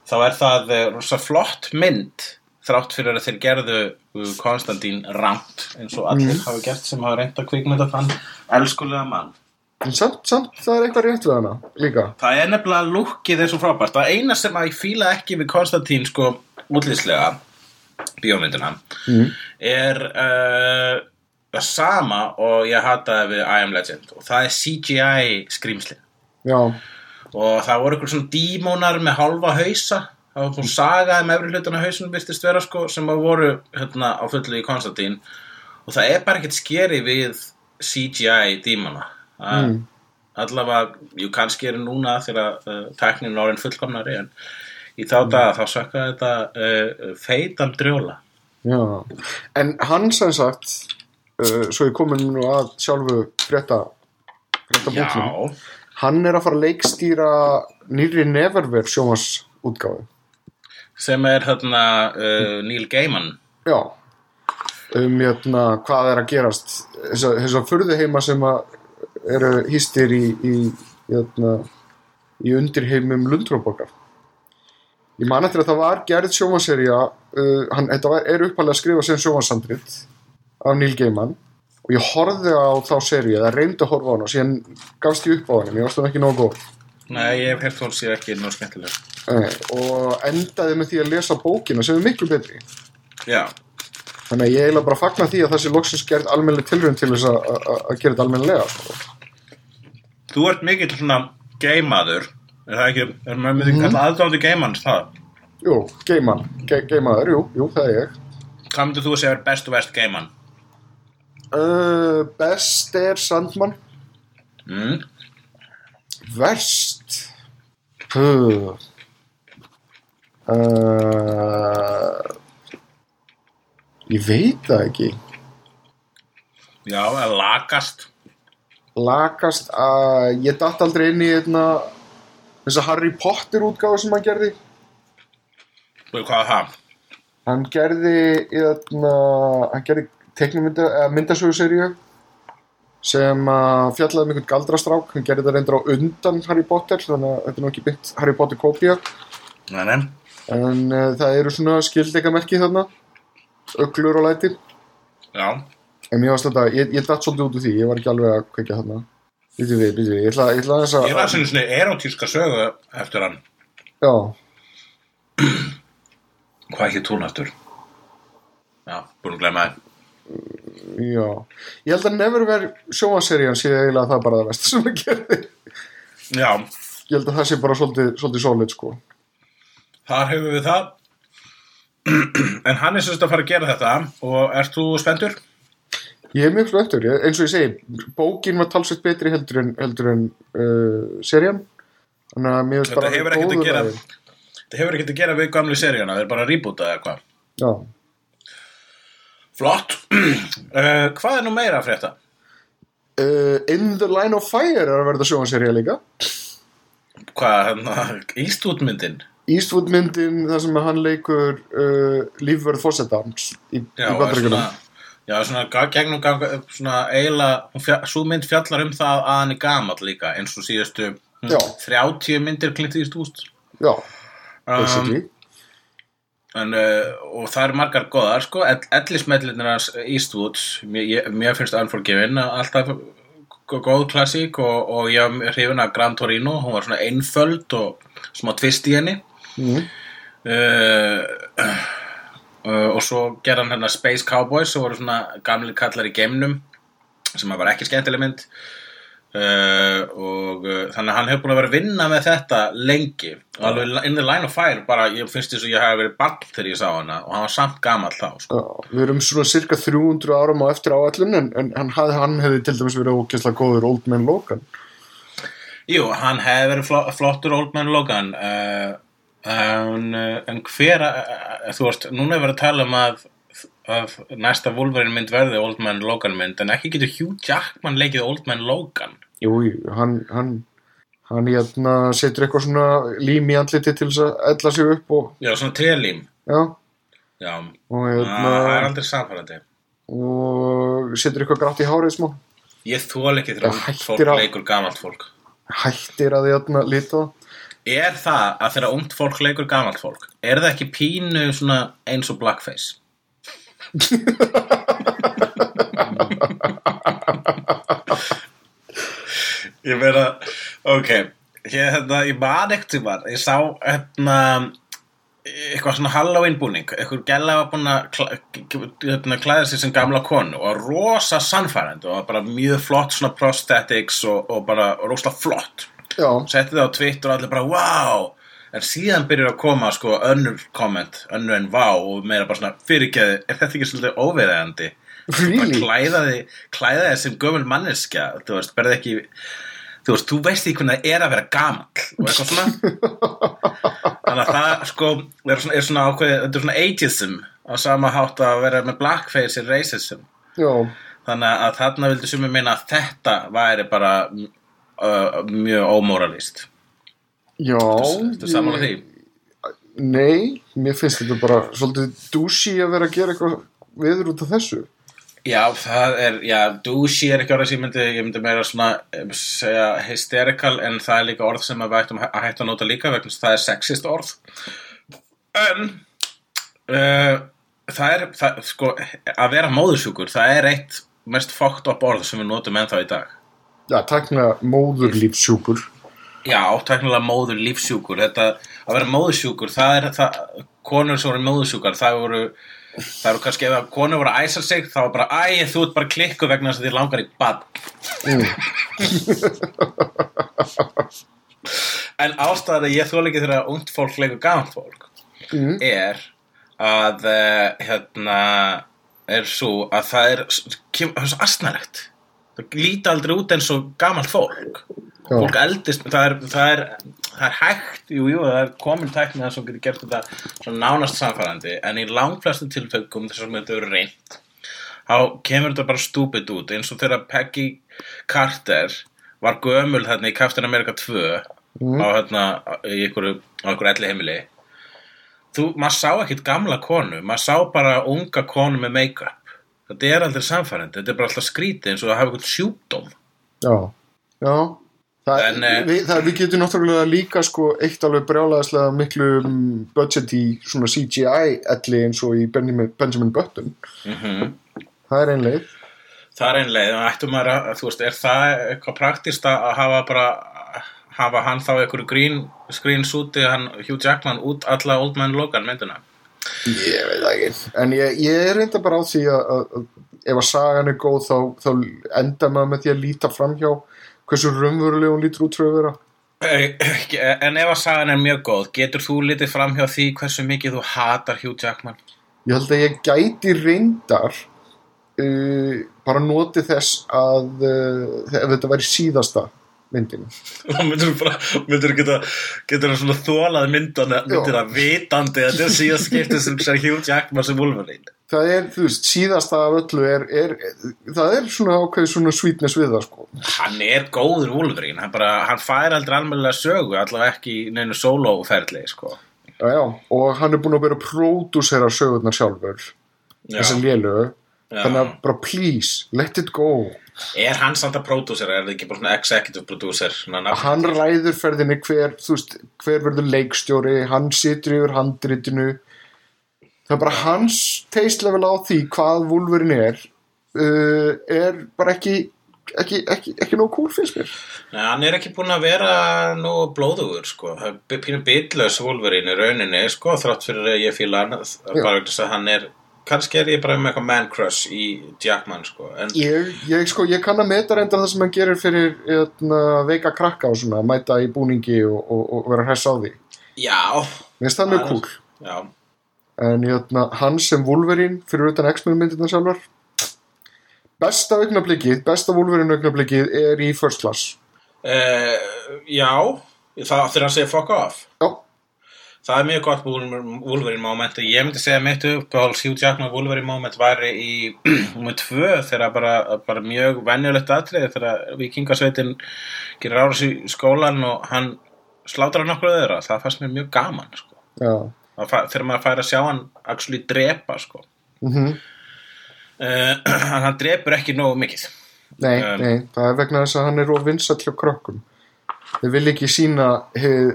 þá er það eh, rosa flott mynd þrátt fyrir að þeir gerðu uh, Konstantín ramt eins og allir Mhm. hafa gert sem hafa reynd að kvikmynda þann elskulega mann. En samt, samt það er eitthvað rétt við hana líka. Það er nefnilega lukkið svo frábært. Það eina sem að ég fíla ekki við Konstantín sko útlýslega bíómyndina mm. er uh, það sama og ég hataði við I Am Legend. Og það er CGI skrýmsli já, og það voru ykkur svona dímónar með hálfa hausa. Það var svona sagaði með efri hlutana hausun virtist vera sko sem að voru hérna á fullu í Konstantín. Og það er bara ekkert skeri við CGI dímona mm. allavega, jú kannski er núna þegar uh, tæknin er orðin fullkomnari en í þá daga þá sökkaði þetta uh, feitan drjóla. Já. En hann sem sagt uh, svo ég komin nú að sjálfu frétta frétta búklum hann er að fara að leikstýra nýri Neverwhere sjómas útgáfu sem er hérna Neil Gaiman. Já. Um hérna, hvað er að gerast? Þessar þessa furðuheima sem að eru hýstir í í, hérna, í undirheimum Lundróborgar ég man eftir að það var gerð sjómaserja uh, hann, var, er uppalega að skrifa sem sjómasandrit af Neil Gaiman og ég horfði á þá serju eða reyndi að horfa á hana og síðan gafst ég upp á hana, mér varst það ekki nógu góð. Nei, ég hef heyrt hún sér ekki nú skemmtileg. Nei, og endaði með því að lesa bókina sem er miklu betri. Já, þannig að ég eiginlega bara fagna því að þessi loksins gerð almennileg tilraun til þess að gera þetta almennilega sko. Þú ert mikill svona geimaður Er það ekki, er maður myndið kalla aðdándi geimans það? jú, geiman, ge geimaður, jú, jú, það er ég Hvað myndir þú að segja er best og verst geiman? uh, best er Sandman Mm? verst Puh. uh, ég veit það ekki Já, eða lagast lagast að ég datt aldrei inn í einna, þessa Harry Potter útgáfu sem hann gerði Og hvað er það? hann gerði einna, hann gerði myndasöguseríu sem að fjallaði um einhvern galdrastrák hann gerði það reyndar á undan Harry Potter þannig að þetta er nú ekki byggt Harry Potter kópía Nei, nei. en uh, það eru svona skildleikamerki þarna öglur og læti Já. En mér varst þetta, ég, ég datt svolítið út úr því ég var ekki alveg að kveikja þarna Býtu við, býtu við, ég ætla, ég ætla Ég að las einu svona erotíska sögu eftir hann. Já, <clears throat> Hvað ekki tún aftur? Já, búin að glemma það. já Ég held að Neverwhere sjóaserían sé eiginlega það bara það vest sem að gerði Já, Ég held að það sé bara svolítið, svolítið solid sko þar hefur við það. <clears throat> En hann er sérst að fara að gera þetta og ert þú spenntur? Ég er mjög flöttur, ég- eins og ég segi bókin var talsveit betri heldur en, heldur en uh, serían þannig að mér finnst Þetta bara að gera lagi. Þetta hefur ekkert að gera við gamli seríuna, það er bara að reboota eða hvað. Já, Flott. <clears throat> uh, hvað er nú meira að frétta? uh, In the Line of Fire er að verða sjóasería líka Hvað, hérna, ístútmyndin? Eastwood myndin þar sem hann leikur uh, lífverð fórsetans í, í svona, já, svona gegnum ganga, svona eiginlega, svo mynd fjallar um það að hann er gamall líka, eins og síðustu hm, Já. 30 myndir Clint Eastwood. Já, Um, basically en, uh, og það eru margar góðar, sko, Ell- ellismellinir hans Eastwood, mér, ég- mér finnst Unforgiven alltaf gó- góð klassík og, og ég er hrifin af Gran Torino, hún var svona einföld og smá tvist í henni. mm. uh, uh, og svo gerði hann hérna Space Cowboys sem voru svona gamli kallar í geimnum sem var ekki skemmtileg mynd. Uh, og uh, þannig að hann hefur búin að vera að vinna með þetta lengi. Og alveg in the line of fire bara ég finnst þess að ég hafi verið barn þegar ég sá hana og hann var samt gamall þá sko. Já, við erum svona cirka 300 árum á eftir áallun en, en hann, hafði, hann hefði til dæmis verið ókesslega góður Old Man Logan. Jú, hann hefði verið flo flottur Old Man Logan uh, en, uh, en hver uh, þú veist, núna er verið að tala um að, að næsta Wolverine mynd verði Old Man Logan mynd en ekki getur Hugh Jackman leikið Old Man Logan? Jú, hann hann, hann hérna setur eitthvað svona lím í andliti til þess að ella sig upp og, Já, svona trélím. Já, Já, og Ah, það er hérna aldrei samfærandi. Og setur eitthvað grátt í hárið smá. Ég þól ekki þegar fólk leikur gamalt fólk. Hættir að hérna líta það Er það að þegar ungt fólk leikur gamalt fólk er það ekki pínu svona eins og blackface? ég meina ok, ég, hérna, ég man ekkert tíma ég sá hérna eitthvað svona Halloween búning eitthvað gæla var búin að kla, hérna, klæða sér sem gamla konu og rosa sannfærandi og bara mjög flott svona prosthetics og, og bara rosa flott setti það á Twitter og allir bara wow en síðan byrjar að koma sko önnur komment, önnur en vá og meira bara svona fyrirgeði, er þetta ekki svolítið óviðægandi bara really? klæða þig klæða þig sem gömul manneskja þú veist, berði ekki þú veist, þú veist ekki hvernig það er að vera gamall og eitthvað svona. <laughs> Þannig að það sko er svona, er svona ákveðið, þetta er svona ageism á sama hátt að vera með blackface er racism. Já, þannig að þarna vildi sumi meina að þetta væri bara uh, mjög ómoralist já. Þetta er saman að því? Nei, mér finnst þetta bara svolítið dúsi að vera að gera eitthvað viður út af þessu. Já, það er, já, douchey er ekki orðið sem ég myndi, ég myndi meira svona um, segja hysterical en það er líka orð sem að við ættum að hætta að nota líka vegna það er sexist orð. En uh, það er, það, sko, að vera móðursjúkur, það er eitt mest fucked up orð sem við notum ennþá í dag Já, takna móðurlífsjúkur Já, teknilega móður lífsjúkur þetta, að vera móðursjúkur það er það, konur sem voru móðursjúkar það voru, það voru kannski ef konur voru að æsa sig, þá var bara æ, þú ert bara klikku vegna þess að þið langar í bad en ástæðan að ég þóla ekki þegar ungt fólk leikur gamalt fólk Mm. er að uh, hérna er svo að það er það er svo astnalegt það líti aldrei út eins og gamalt fólk. Já. fólk eldist það er, það er, það er hægt jú, jú, það er komin tæknið að svo getur gert þetta nánast samfærandi en í langflestu tilfellum þess að þetta eru reynd þá kemur þetta bara stúpid út eins og þegar Peggy Carter var gömul þarna í Captain America 2 á hérna í einhverju, á einhverju elli heimili þú, maður sá ekkit gamla konu maður sá bara unga konu með make-up þetta er aldrei samfærandi þetta er bara alltaf skrítið eins og að hafa eitthvað sjúkdóm Já, já. Það, En, eh, við, það, við getum náttúrulega líka sko eitt alveg brjálæðislega miklu mm, budget í svona CGI elli eins og í Benjamin, Benjamin Button. mm Það er ein leið. það er einlega, en ættum maður að þú veist, er það eitthvað praktist að hafa bara hafa hann þá einhverju green screen súti hann Hugh Jackman út alla Old Man Logan myndina Ég veit það ekki. En ég, ég er reynda bara á því að, að, ef að sagan er góð þá, þá enda maður með því að líta framhjá hversu raunverulega hún lítur út fyrir að vera. En ef að sagan er mjög góð getur þú litið fram hjá því hversu mikið þú hatar Hugh Jackman Ég held að ég gæti reyndar uh, bara noti þess að uh, ef þetta væri síðasta myndin. og <laughs> bara, myndur geta getur hann svona þólað myndana myndir að vitandi að þetta síðan skiptið sem Hugh Jackman sem Wolverine það er, þú veist, síðasta af öllu er, er, það er svona ákveð svona sweetness við það, sko. hann er góður Wolverine hann, bara, hann fær aldrei almennilega sögu allavega ekki í neinu soloferli sko. Já, já, og hann er búin að vera pródúsera sögurnar sjálfur, Já. þessar lélögu, Já. þannig að bara please, let it go. Er hann samt að pródúsera, er það ekki bara svona executive producer Hann ræður ferðinni hver, þú veist, hver verður leikstjóri, hann situr yfir handritinu, það er bara hans taste level á því hvað Wolverine er, uh, er bara ekki, ekki, ekki, ekki nóg cool finnst mér. Nei, hann er ekki búinn að vera nú blóðugur sko. Það er pínu bitlaus Wolverine í rauninni sko, þrátt fyrir að ég fíla hann bara þess að hann er kannski er ég bara með eitthvað man crush í Jackman sko. en Ég, ég, sko, ég kann að meta reynda það sem hann gerir fyrir eitna, veika krakka og svona, mæta í búningi og, og, og vera hress á því. já, Mér finnst það mjög cool. já En eitna, hann sem Wolverine fyrir utan X-Men myndirna sjálfar, besta augnablikið, besta Wolverine augnablikið er í First Class. uh, já það þegar hann segir fuck off Já, það er mjög gott Wolverine moment ég myndi segja mitt uppáhalds Hugh Jackman Wolverine moment væri í <clears throat> nummer tvö þegar bara, bara mjög venjulegt atrið þegar vikingasveitin gerir árás í skólan og hann slátrar nokkur öðra það fannst mér mjög gaman sko. þegar maður fær að sjá hann actually drepa sko. <clears throat> Mm uh, hann drepur ekki nógu mikið Nei, Um, nei, það er vegna þess að hann er of vinsall hjá krökkum. Þau vil ekki sína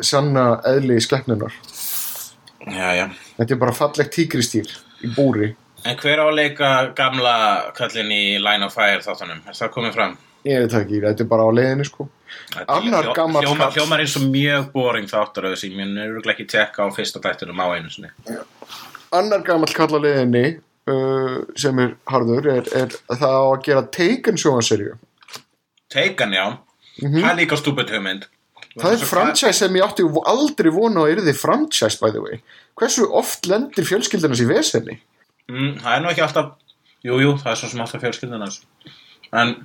sanna eðli í skepnunar. Já, já. Þetta er bara fallegt tígristýr í búri. en hver á að leika gamla kallinn í Line of Fire þáttunum er það komið fram? Ég veit það ekki, þetta er bara á leiðinni sko. Annar Hljó- hljómar, kall. hljómar eins og mjög boring þáttur af þessi, mér er örugglega ekki tekka á fyrsta þættunum á einu sinni Annar gamall kall á leiðinni uh, sem er harður er, er að það á að gera Taken sjónserju. Taken, já, það er líka stúpid hugmynd. Það er franchise sem ég átti aldrei vona að yrði franchise by the way. Hversu oft lendir fjölskyldarnas í vesenni? mm, það er nú ekki alltaf jú, jú, það er svo sem alltaf fjölskyldunas en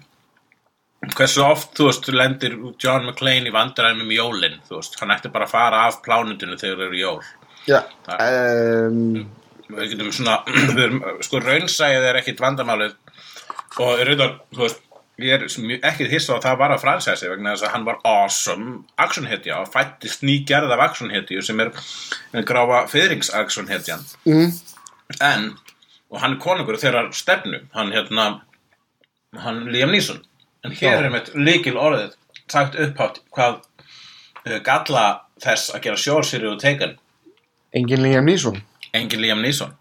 hversu oft, þú veist, lendir John McClane í vandræðum um jólin þú veist, hann ætti bara að fara af plánundinu þegar það eru jól. Já, um, við getum svona <clears throat> sko raunsæðið er ekkit vandamálið. Og er auðvitað, þú veist ég er ekkit hissa á að það var að fransæsi vegna þess að hann var awesome actionhetja og fættist nýgerð af actionhetju sem er gráfa fyrings actionhetjan. Mm, en, og hann er konungur þeirra stefnu, hann hérna hann Liam Neeson. En hér er mitt líkil orðið sagt upphátt hvað uh, galla þess að gera sjórsýri og teikan engin Liam Neeson. engin Liam Neeson.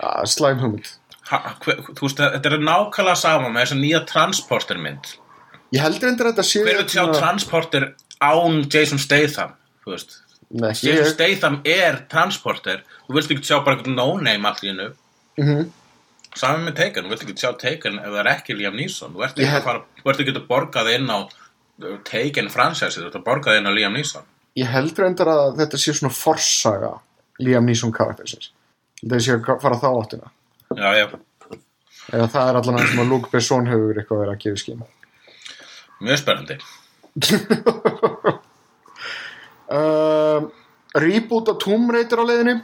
Ah, slæm hugmynd. Ha, hver, þú veist, þetta er nákvæmlega sama með þessa nýja transporter mynd. Ég heldur endur að þetta sé... hver vil sjá transporter án Jason Statham þú veist? Nei, Jason ég... Statham er transporter. Þú vilt ekki sjá bara eitthvað no-name allir innu Mm saman með Taken, þú vilt ekki sjá Taken ef það er ekki Liam Neeson. Þú ert ekki, hef- að fara, þú ert ekki að borgað inn á uh, Taken franchise, þú ert að borgað inn á Liam Neeson. Ég heldur endur að þetta sé svona forsaga Liam Neeson karaktersins. Þetta sé að fara þá áttina. Já, já, Eða það er allan að sem að Luke Besson hefur eitthvað verið að gefa skinn. mjög spennandi Uh, <laughs> reboot af Tomb Raider á leiðinni.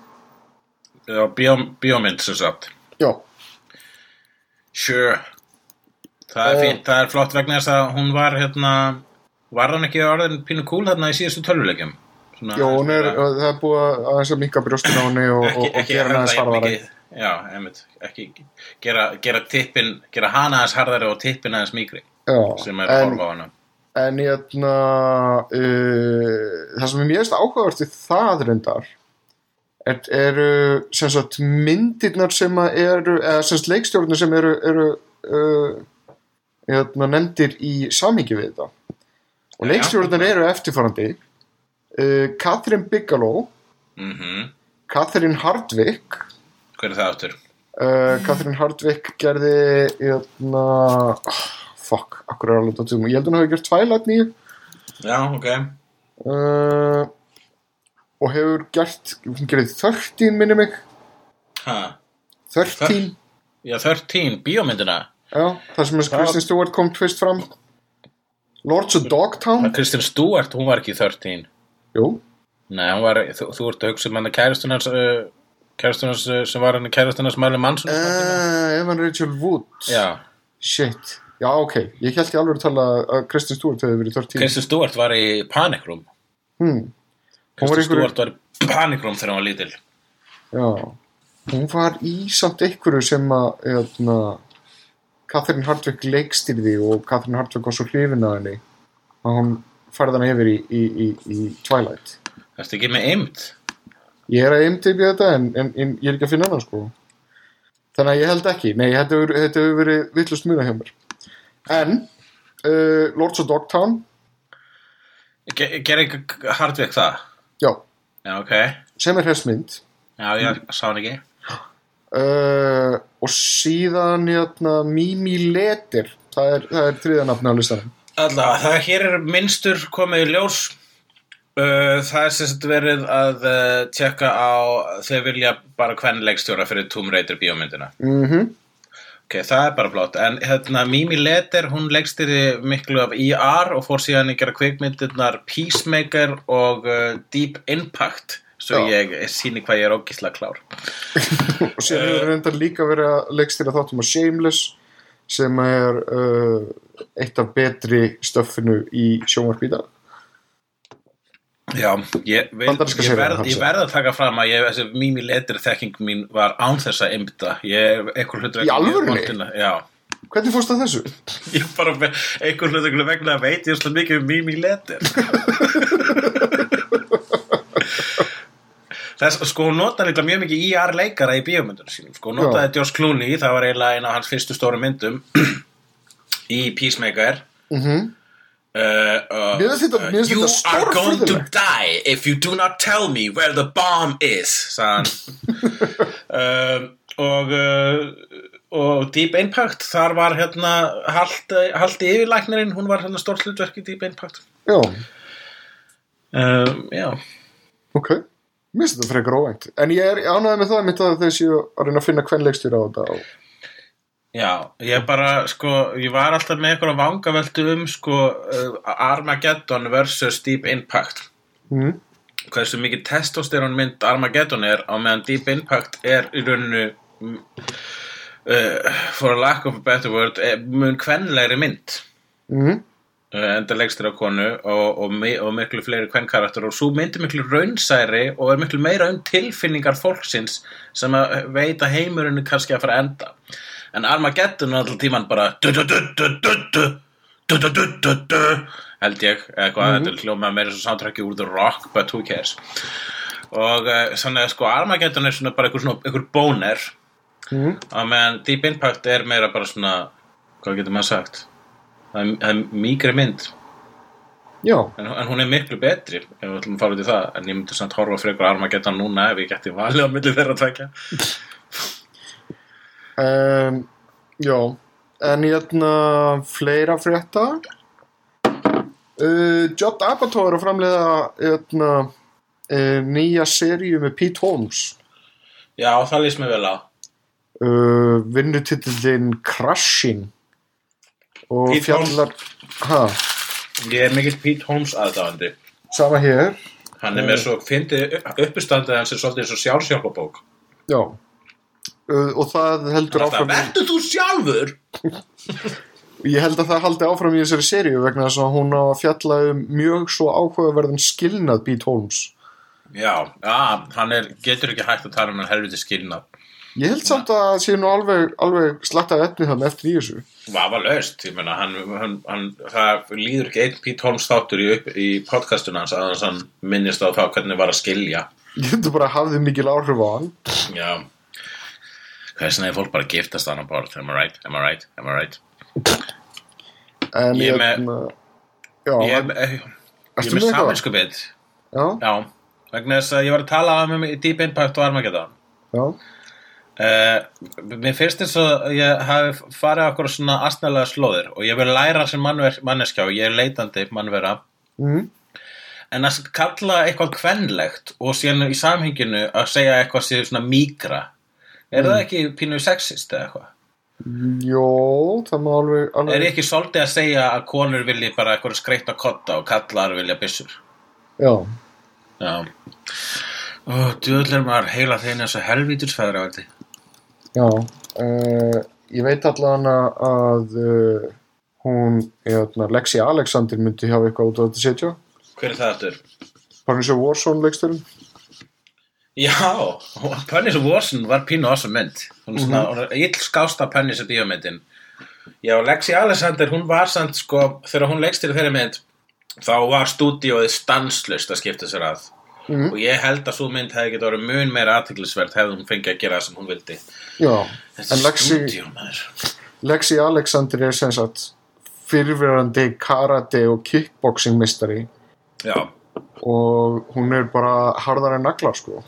já, bíó, bíómynd sem sagt Já, Sure Það er Eh. fínt, það er flott vegna þess að hún var hérna Var hann ekki orðin pínu kúl þarna í síðustu tölvuleikjum? Hún er, það er búið að að minka brjóstin á henni og, og, og gera henni aðeins ekki, farðara. ekki, já, einmitt. Ekki gera, gera tippin gera hana aðeins harðari og tippin aðeins mýgri Já, sem er en, horfa á hana. en hérna uh, það sem er mjög áhugavert í það reyndar er, eru sem sagt myndirnar sem eru eða sem sagt leikstjórnir sem eru, eru uh, hérna, nefndir í samhengi við þetta. Og leikstjórnir eru eftirfarandi uh, Catherine Bigelow mm Catherine Hardwick hver er það áttur? uh, Catherine Hardwick gerði hérna oh, fuck, akkur er alveg tóttum ég held hún hafi gert Twilight nýju já, ok. Uh, og hefur gert hún gerði 13 minni mig. Ha. 13, já, 13, bíómyndina. Já, það sem Kristen Stewart kom tvist fram. Lords of Dogtown. Kristinn Stewart, hún var ekki 13 jú, nei, var, þú, þú ert að hugsa um hann kærastunars uh, kærastunars uh, sem var hann kærastunars Mæli Mansson uh, Evan Rachel Wood. Já, shit, já ok. Ég held ég alveg að tala að Kristen Stewart hefði verið 13 Kristinn Stewart var í Panic Room. Hmm. Hún var Stewart var í Panic Room þegar hann var lítil. Já, hún var í samt einhverju sem að hérna, Catherine Hardwick leikstýrði og Catherine Hardwick var svo hrifin að henni að hún færði hana yfir í, í, í, í Twilight. Ertu ekki með eimt? Ég er að imtipi þetta en, en, en ég er ekki að finna hana sko. Þannig að ég held ekki. Nei, þetta hefur, verið villust muna hjá mér. En uh, Lords of Dogtown, Ge Ger ekki Hardwick það? já, Já, ok sem er hessmynd Já, ég sá hann ekki uh, og síðan hérna, Mimi Letir það er, það er þriða nafni á listanum. Alla, það hér er minnstur komið í ljós Það er sem sagt verið að uh, tjekka á Þau vilja bara hvern leikstjóra fyrir Tomb Raider bíómyndina Mhm. Ok, það er bara flott En hérna, Mimi Leder, hún leikstýri miklu af ER og fór síðan að gera kvikmyndirnar Peacemaker og uh, Deep Impact Svo Já. ég síni hvað ég er ógisla klár <laughs> og síðan hefur reyndar líka verið að leikstýra þáttum að Shameless sem er uh, eitt af betri stöffinu í sjónvarp í dag Já, ég, vil, ég, verð, ég verð að taka fram að ég, þessi Mimi Leder þekking mín var án þess að ymta Ég er einhver hlutur Í vegna Já, hvernig fórst það þessu? <laughs> ég bara einhver hlutur vegna veit ég slá mikið um Mimi Leder <laughs> Þess, sko, notaði líka mjög mikið IR leikara í bíómyndunum sínum. Sko, notaði Josh Clooney, það var eiginlega eina af hans fyrstu stóru myndum <clears throat> Í Peacemaker. Mm -hmm. Uh, uh, Mér finnst þetta- mér finnst you þetta are going to die if you do not tell me where the bomb is sagði hann. <laughs> Um, og uh, og Deep Impact þar var hérna haldi, haldi yfirlæknirinn hún var hérna stórt hlutverk í Deep Impact. Já, um, já. Ok. Mér finnst þetta frekar óvænt. En ég er ánægði með það mitt að þeir séu að reyna að finna hvern leikstýra á þetta og... Já, ég bara, sko, ég var alltaf með eitthvað vangaveltu um, sko, uh, Armageddon versus Deep Impact. mm. Hversu mikið testosterón mynd Armageddon er á meðan Deep Impact er í rauninu, mm, uh, for a lack of a better word, er mun kvenlegri mynd. Mm. Uh, enda legstir á konu og, og, og miklu fleiri kvenkarakter og svo myndi miklu raunsæri og er miklu meira um tilfinningar fólksins sem að veit að heimurinn er kannski að fara að enda en Armageddon er alltaf tíman bara held ég eitthvað, þetta er hljómað meira svo sántrækki úr The Rock, but who cares og svona sko Armageddon er svona bara einhver bóner og meðan Deep Impact er meira bara svona, hvað getur maður sagt það er mýgri mynd En, en hún er miklu betri ef við ætlum að fara út í það en ég myndi samt horfa fyrir ykkur Armageddon núna ef ég geti valið á milli þeirra að tvekja um, já. En hérna fleira frétta? Uh, Judd Apatow er að framleiða hérna, uh, nýja seríu með Pete Holmes. Já það líst mér vel á. Uh, vinnutitillin Crashing og Pete fjallar ha, ég er mikill Pete Holmes aðdáðandi sama hér. Hann er með svo fyndið uppistandið hans er svolítið eins og sjálfsjálfabók. Já og það heldur áfram verður þú sjálfur <laughs> ég held að það haldi áfram í þessari seríu vegna þess að hún á að fjalla um mjög svo áhugaverðan skilnað Pete Holmes já, já hann er, getur ekki hægt að tala um hann helviti skilnað Ég held samt að það sé nú alveg, alveg slattað efni þannig eftir í þessu. Vafa löst, ég meina, hann, hann, hann, það líður ekki einn Pete Holmes þáttur í, í podcastuna hans að hann minnist á það hvernig var að skilja. Ég heldur bara að hafði mikil áhrif á hann. Já. Hversna er fólk bara að giftast þannig borð, am I right, am I right, am I right? En Ég ég, er með- hérna, já, Ég, hann, ég, ég ertu er með með eitthvað? saminskupið, Já, já, vegna þess að ég var að tala um í Deep Impact og Armageddon. já, Uh, mér finnst þess að ég hafi farið okkur svona astnalega slóðir og ég vil læra sem mannver, manneskjá, ég er leitandi mannvera. Mm, en að kalla eitthvað kvenlegt og síðan í samhenginu að segja eitthvað sér svona mígra er það ekki pínu sexist eða eitthvað? jó, það má alveg, Er alveg ég ekki svolítið að segja að konur vilji bara eitthvað skreita kotta og kallar vilja byssur? já, Já. Ó, djöðlega maður heila þeim eins og helvítursfæður á þetta. Já uh, ég veit allan að uh, hún, hérna, Lexi Alexander myndi hafa eitthvað út á þetta að setja Hver er það bara eins og Warzone leiksturinn Já, Pennis Watson var pínu awesome mynd. Hún svona, hún er ill skásta Pennis bíómyndin. Já, Lexi Alexander, hún var samt sko, þegar hún leikst þeirri mynd þá var stúdíóið stanslust að skipta sér að. Mhm. og ég held að svo mynd hefði getið orðið mun meira aðtiklisvert hefði hún fengið að gera það sem hún vildi. Já, Þetta en Lexi, Lexi Alexander er sem sagt fyrirverandi karate og kickboxing mistari Já, og hún er bara harðar en nagla sko.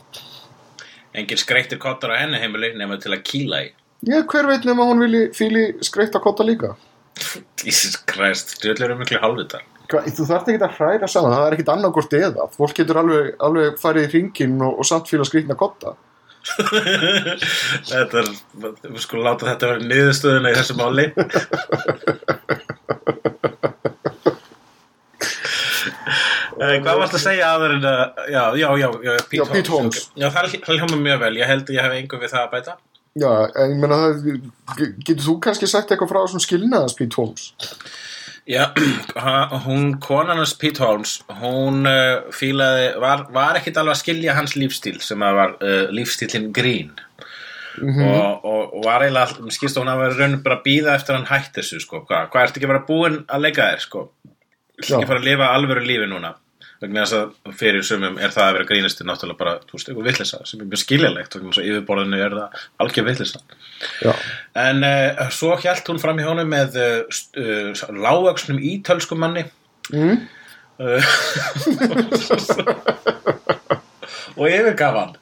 Engin skreittir kottar á henni heimili nema til að kýla í. Já, hver veit nema hún vilji fíli skreitt að kotta líka? Jesus Christ, stjórnlega eru miklu hálfvitar. Hva, þú þarft ekki að hræra saman, það er ekkit annarkort eða. Fólk getur alveg, alveg farið í ringin og, og samt fíla skrýtna kotta <laughs> Þetta er, við skulum láta þetta vera niðurstöðuna í þessu máli <laughs> Eh, Hvað varst að segja aður en að, já, já, já, Pete, Já, Pete Holmes. ok. Já, það hljóma mjög vel, ég held að ég hef einhver við það að bæta. Já, en ég meina það getur þú kannski sagt eitthvað frá þessum skilnaðas Pete Holmes Já, <clears throat> hún, konan hans Pete Holmes, hún uh, fílaði, var, var ekkit alveg að skilja hans lífstíl sem að var uh, lífstílinn grín. og, og, og var eiginlega, að hún hafa verið raun bara að býða eftir að hann hætti þessu, sko. Hvað, hvað ertu ekki að vera búin að leika þér, sko? Ekki að fara að lifa alvöru lífi núna? Vegna þess að fyrir sumum er það að vera grínisti náttúrulega bara, þú veist, eitthvað vitleisa sem er mjög skiljalegt, vegna þess að yfirborðinu er það algjör vitleysa. Já, En uh, svo hjælt hún fram í honum með uh, st- uh, lágvöxnum ítölskum manni mm? <laughs> og yfirgaf hann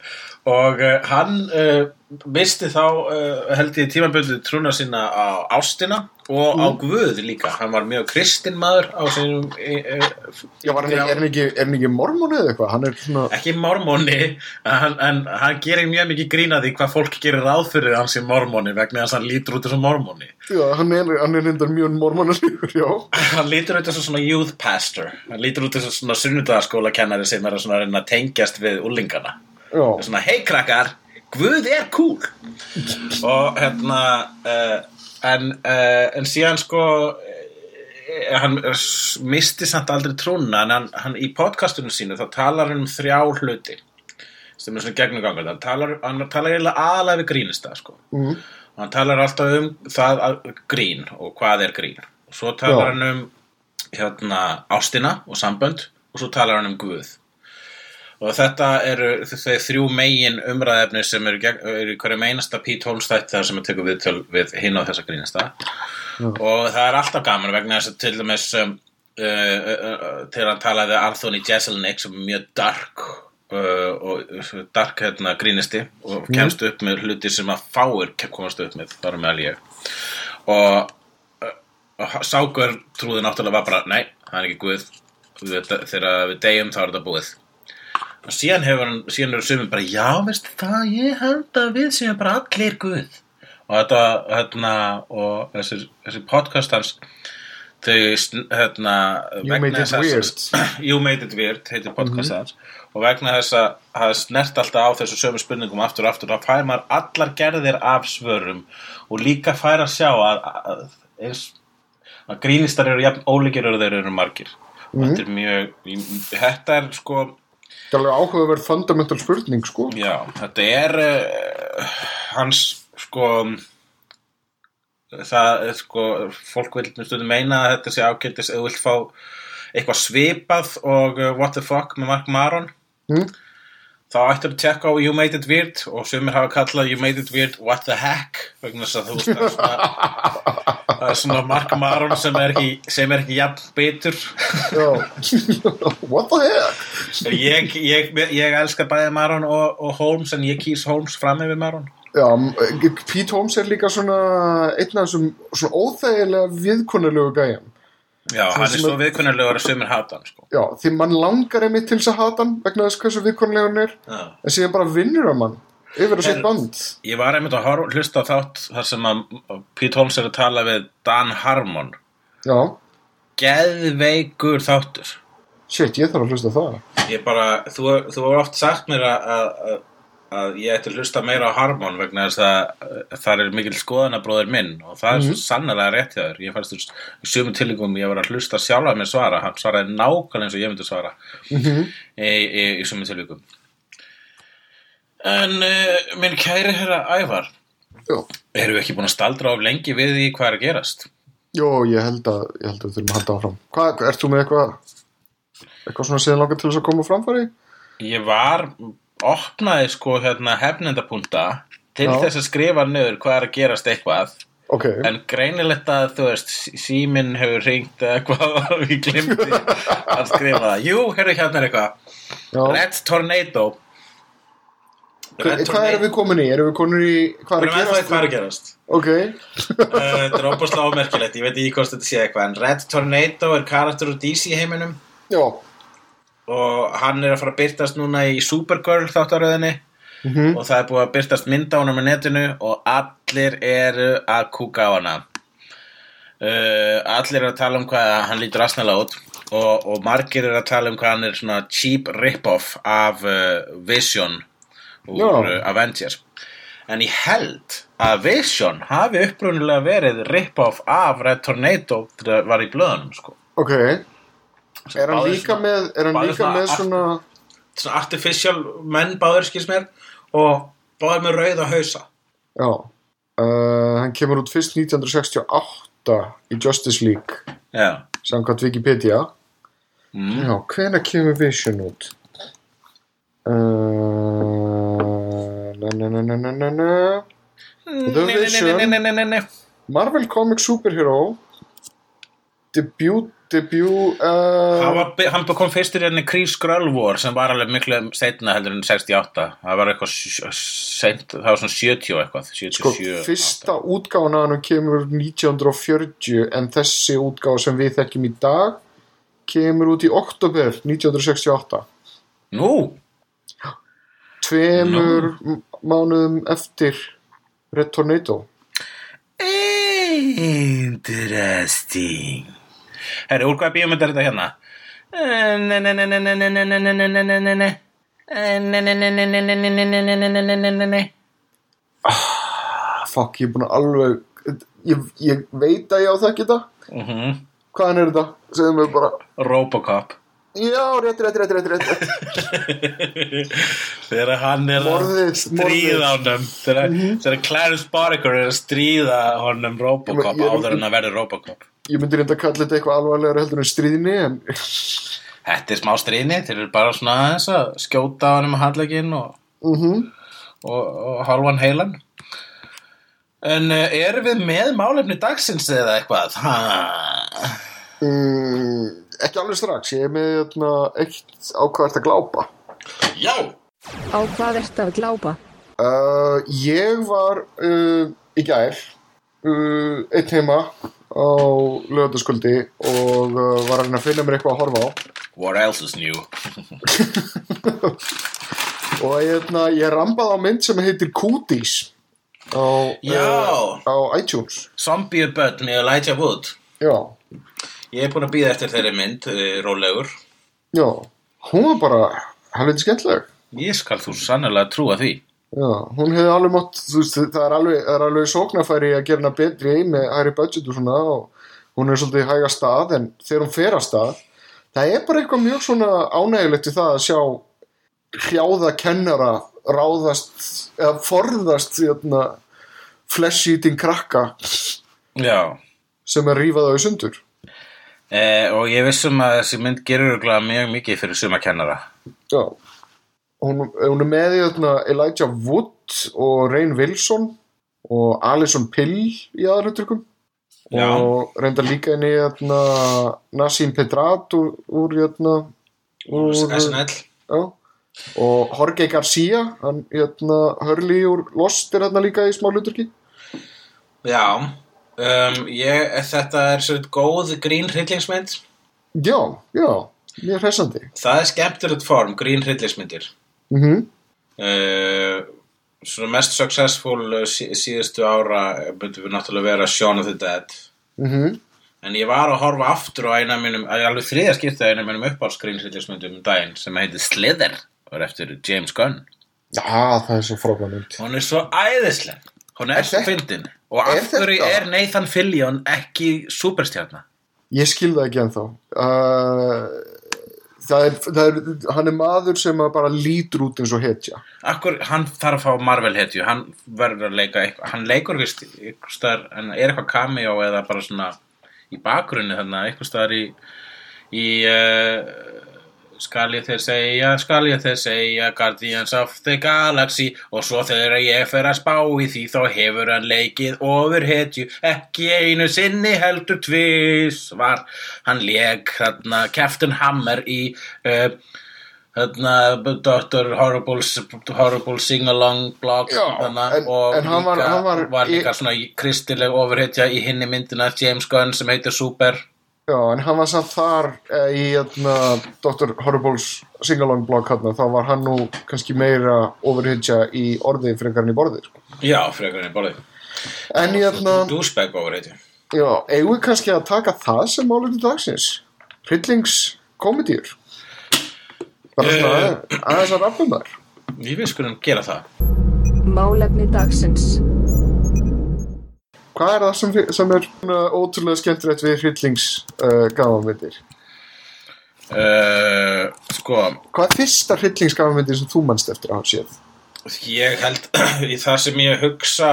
og uh, hann uh, misti þá uh, held ég tímaböldu trúna sína á ástina og á Guð líka. Hann var mjög kristinn maður á sínum Já hann, er, hann ekki, ekki mormon eða eitthvað? Svona, ekki mormóni en, en hann gerir mjög mikið grína því hvað fólk gerir ráð fyrir hans í mormóni vegna þess að hann lítur út þessu mormóni já, hann er, hann er reyndar mjög mormonalegur, já. <laughs> Hann lítur út þessu svona youth pastor. Hann lítur út þessu svona sunnudagaskóla kennari sem er að að tengjast við úlingana Já, svona hei krakkar, Guð er cool og hérna uh, en, uh, en síðan sko uh, hann misti samt aldrei trúna en hann, hann í podcastunum sínu þá talar hann um þrjá hluti sem er svona gegnumgangur hann talar, talar eiginlega aðalega við grínista sko. mm. og hann talar alltaf um það að, grín og hvað er grín og svo talar Já. hann um hérna ástina og sambönd og svo talar hann um Guð og þetta eru þau þrjú megin umræðefni sem eru, eru hverju meinasta Pete Holmes þætti þar sem að tekur við, við hinn á þessa grínasta. Og það er alltaf gaman vegna þess að til dæmis um, uh, uh, uh, til að talaði Anthony Jeselnik sem er mjög dark uh, og dark hérna grínisti og kemst upp með hluti sem að fáir komast upp með, þar með alveg og, uh, og Sákur trúði náttúrulega var bara nei, það er ekki guð. Þegar við deyjum þá er þetta búið og síðan hefur hann, síðan eru sumir bara já, veist það, ég held að við séum bara allir guð. Og þetta, hérna, og þessi, þessi podcast hans þau, hérna You made it weird. <clears throat> You made it weird, heitir podcast hans og vegna þess að það snert alltaf á þessu sömu spurningum aftur og aftur þá fær maður allar gerðir af svörum og líka fær að sjá að, að, eins, að grínistar eru jafn ólíkir og þeir eru margir. Og þetta er mjög þetta er sko Það er alveg áhugaverð fundamental spurning, sko Já, þetta er uh, hans sko það er sko fólk vil stundum meina að þetta sé ágættis eða vilt fá eitthvað svipað og uh, What the fuck með Mark Maron Mm. þá ættir að tjekka á You Made It Weird og sumir hafa kallað You Made It Weird What the Heck vegna þess að þú veist svona, <laughs> það er svona Mark Maron sem er ekki, sem er ekki jafn bitur. What the heck? ég, ég, ég elska bæði Maron og, og Holmes en ég kýs Holmes fram yfir Maron Já, Pete Holmes er líka svona einn af þessum svona óþægilega viðkunnulegu gæjan. Já, hann er svo viðkunnarlegur að sumir hata hann sko. Já, því mann langar einmitt til þess að hata hann vegna þess hversu viðkunnulega hann er Já. en síðan bara vinnur hann mann yfir að sitt band. Ég var einmitt að hlusta á þátt þar sem að Pete Holmes er að tala við Dan Harmon. Já, Geðveikur þáttur. Shit, ég þarf að hlusta á það. Ég bara, þú, þú var oft sagt mér að, að, að ég ætti að hlusta meira á Harmon vegna þess að það er mikil skoðanabróður minn og það er svo sannlega rétt hjá þér. Ég fannst þú sömu tilíkum ég var að hlusta sjálfa mér svara, hann svaraði nákvæmlega eins og ég myndi svara. Mhm. í, í, í sömu tilíkum En uh, minn kæri herra Ævar Já, Erum við ekki búin að staldra of lengi við því hvað er að gerast? Jó, ég held að, ég held að við þurfum að halda áfram. Hvað, ert þú með eitthvað, eitthvað svona síðan langar til þess að koma framfæri? Ég var, opnaði sko hérna hefnendapunta til Já. þess að skrifa niður hvað er að gerast eitthvað Ok, en greinilegt að þú veist síminn hefur ringt eitthvað <laughs> og ég glimti að skrifa það Jú, heyrðu hérna er eitthvað. Red Tornado Hvað erum við komin í? Erum við komin í, hvað er að gerast? hvað er að gerast? Ok, Uh, Þetta er óbúslega ómerkilegt, ég veit ekki hvort þetta sé eitthvað en Red Tornado er karakter úr DC heiminum. Já, og hann er að fara að byrtast núna í Supergirl þáttaröðinni. Mhm. og það er búið að byrtast mynda á honum á netinu og allir eru að kúka á hana. Uh, allir eru að tala um hvað hann lítur asnalega út. Og, og margir eru að tala um hvað hann er svona cheap rip-off af uh, Vision úr Já. uh, Avengers en ég held að Vision hafi upprunnilega verið rip-off af Red Tornado þegar var í blöðunum sko. ok. Er hann báðir líka svona- með, er hann báðir líka svona með svona, svona artificial menn báður skils mér og báður með rauða hausa já, uh, hann kemur út fyrst 1968 í Justice League, já, samkvæmt Wikipedia. mm. Já, hvenær kemur Vision út? Uh, The Vision. Marvel Comics Superhero debut, debut uh, hann kom fyrstur í henni Kree Skrull War sem var alveg miklu setna heldur en 68 það var eitthvað það var svona 70 og eitthvað 77 sko, fyrsta útgáfan að hann kemur 1940 en þessi útgáfa sem við þekkjum í dag kemur út í oktober 1968 Nú, tveimur no mánuðum eftir Red Tornado Interesting Herri, úr hvað bíómynd er þetta hérna? Fuck, ég er búin að alveg ég, ég veit að ég á það ekki þetta Hvaðan er þetta? Segðu mig bara Robocop já, rétt, rétt, rétt, rétt, rétt, <laughs> þegar hann er Morðið, að stríða honum þegar, þegar Clarence Barker er að stríða honum Robocop Ég- ég- áður en að verði Robocop. Ég myndi reynda að kalla þetta eitthvað alvarlegar heldur en stríðinni en Þetta er smá stríðni, þeir eru bara svona aðeins að skjóta honum að handlegin og, mhm. og, og halvan heilan. En uh, erum við með málefni dagsins eða eitthvað? Ha? Mm, ekki alveg strax, ég er með hérna, eitt ákvæðast að glápa. Já! Á hvað ertu að glápa? Uh, ég var uh, í gær uh, einn heima á lögataskvöldi og uh, var að reyna að finna mér eitthvað að horfa á What else is new? <laughs> og hérna, ég rambaði á mynd sem heitir Cooties á, uh, á iTunes Zombie Bud með Elijah Wood já, Ég er búin að býða eftir þeirri mynd, uh, rólegur. Já, hún var bara helviti skemmtileg. Ég skal þú sannlega trúa því. Já, hún hefði alveg mátt, þú veist, það er alveg, það er alveg sóknarfæri að gera hana betri með hæri budget og svona og hún er svolítið hæga stað en þegar hún fer að stað, það er bara eitthvað mjög svona ánægilegt við það að sjá hljáða kennara ráðast eða forðast hérna, flesh eating krakka Já. sem er rífað á í sundur Eh, og ég vissum að þessi mynd gerur mjög mikið fyrir suma kennara. Já. Hún, hún er með í hérna, Elijah Wood og Rain Wilson og Alison Pill í aðalutrykum Já. og reyndar líka inn í hérna, Nassim Pedrat úr, úr, hérna, úr SNL. já, og Jorge Garcia hann hérna, Hurley úr Lost er hérna líka í smá hluturki Já. Um, ég, þetta er svo góð grín hryllingsmynd. já, já, mjög hressandi Það er skemmtilegt form, grín hryllingsmyndir. mhm Uh, svona mest successful uh, sí, síðustu ára myndum við náttúrulega vera Shaun of the Dead. mhm En ég var að horfa aftur á eina að ég alveg þriða skipta eina mínum uppáhaldsgrínsillismyndum um daginn sem heitir Slither og er eftir James Gunn. já, það er svo frábæð mynd Hún er svo æðisleg. Hún er, Er svo fyndin. Og af hverju er Nathan Fillion ekki superstjarnar? Ég skil það ekki ennþá. Uh, það, er, það er hann er maður sem bara lítur út eins og hetja. Akkur, hann þarf að fá Marvel hetju, hann verður að leika eitthvað, hann leikur vist eitthvað staðar, en er eitthvað cameo eða bara svona í bakgrunni þannig að eitthvað staðar í, í uh, skal ég þeir segja, skal ég þeir segja Guardians of the Galaxy. Og svo þegar ég fer að spá í því þá hefur hann leikið ofur hetju, ekki einu sinni heldur tvis var hann leik þarna Captain Hammer í uh, þarna Dr. Horrible's Horrible Sing-Along blog Já, þarna, en- og en hann var- líka, hann var í- líka svona í- kristileg ofurhetja í hinni myndina James Gunn sem heitir Super Já, en hann var samt þar eh, í hérna, Dr. Horrible's singalong blog hérna, þá var hann nú kannski meira overhitja í orði frekar en í borði sko. já, frekar en borðið En í hérna, douchebag ofurhetja já, eigum við kannski að taka það sem málum dagsins hryllingskomedíur bara svona Eh. aðeins að rappum þar ég við skulum gera það Málefni dagsins. Hvað er það sem, sem er ótrúlega skemmtilegt við hryllings uh, gamanmyndir? uh, sko. Hvað er fyrsta hryllingsgamanmyndir sem þú manst eftir að hafa séð? ég held <clears throat> í það sem ég hugsa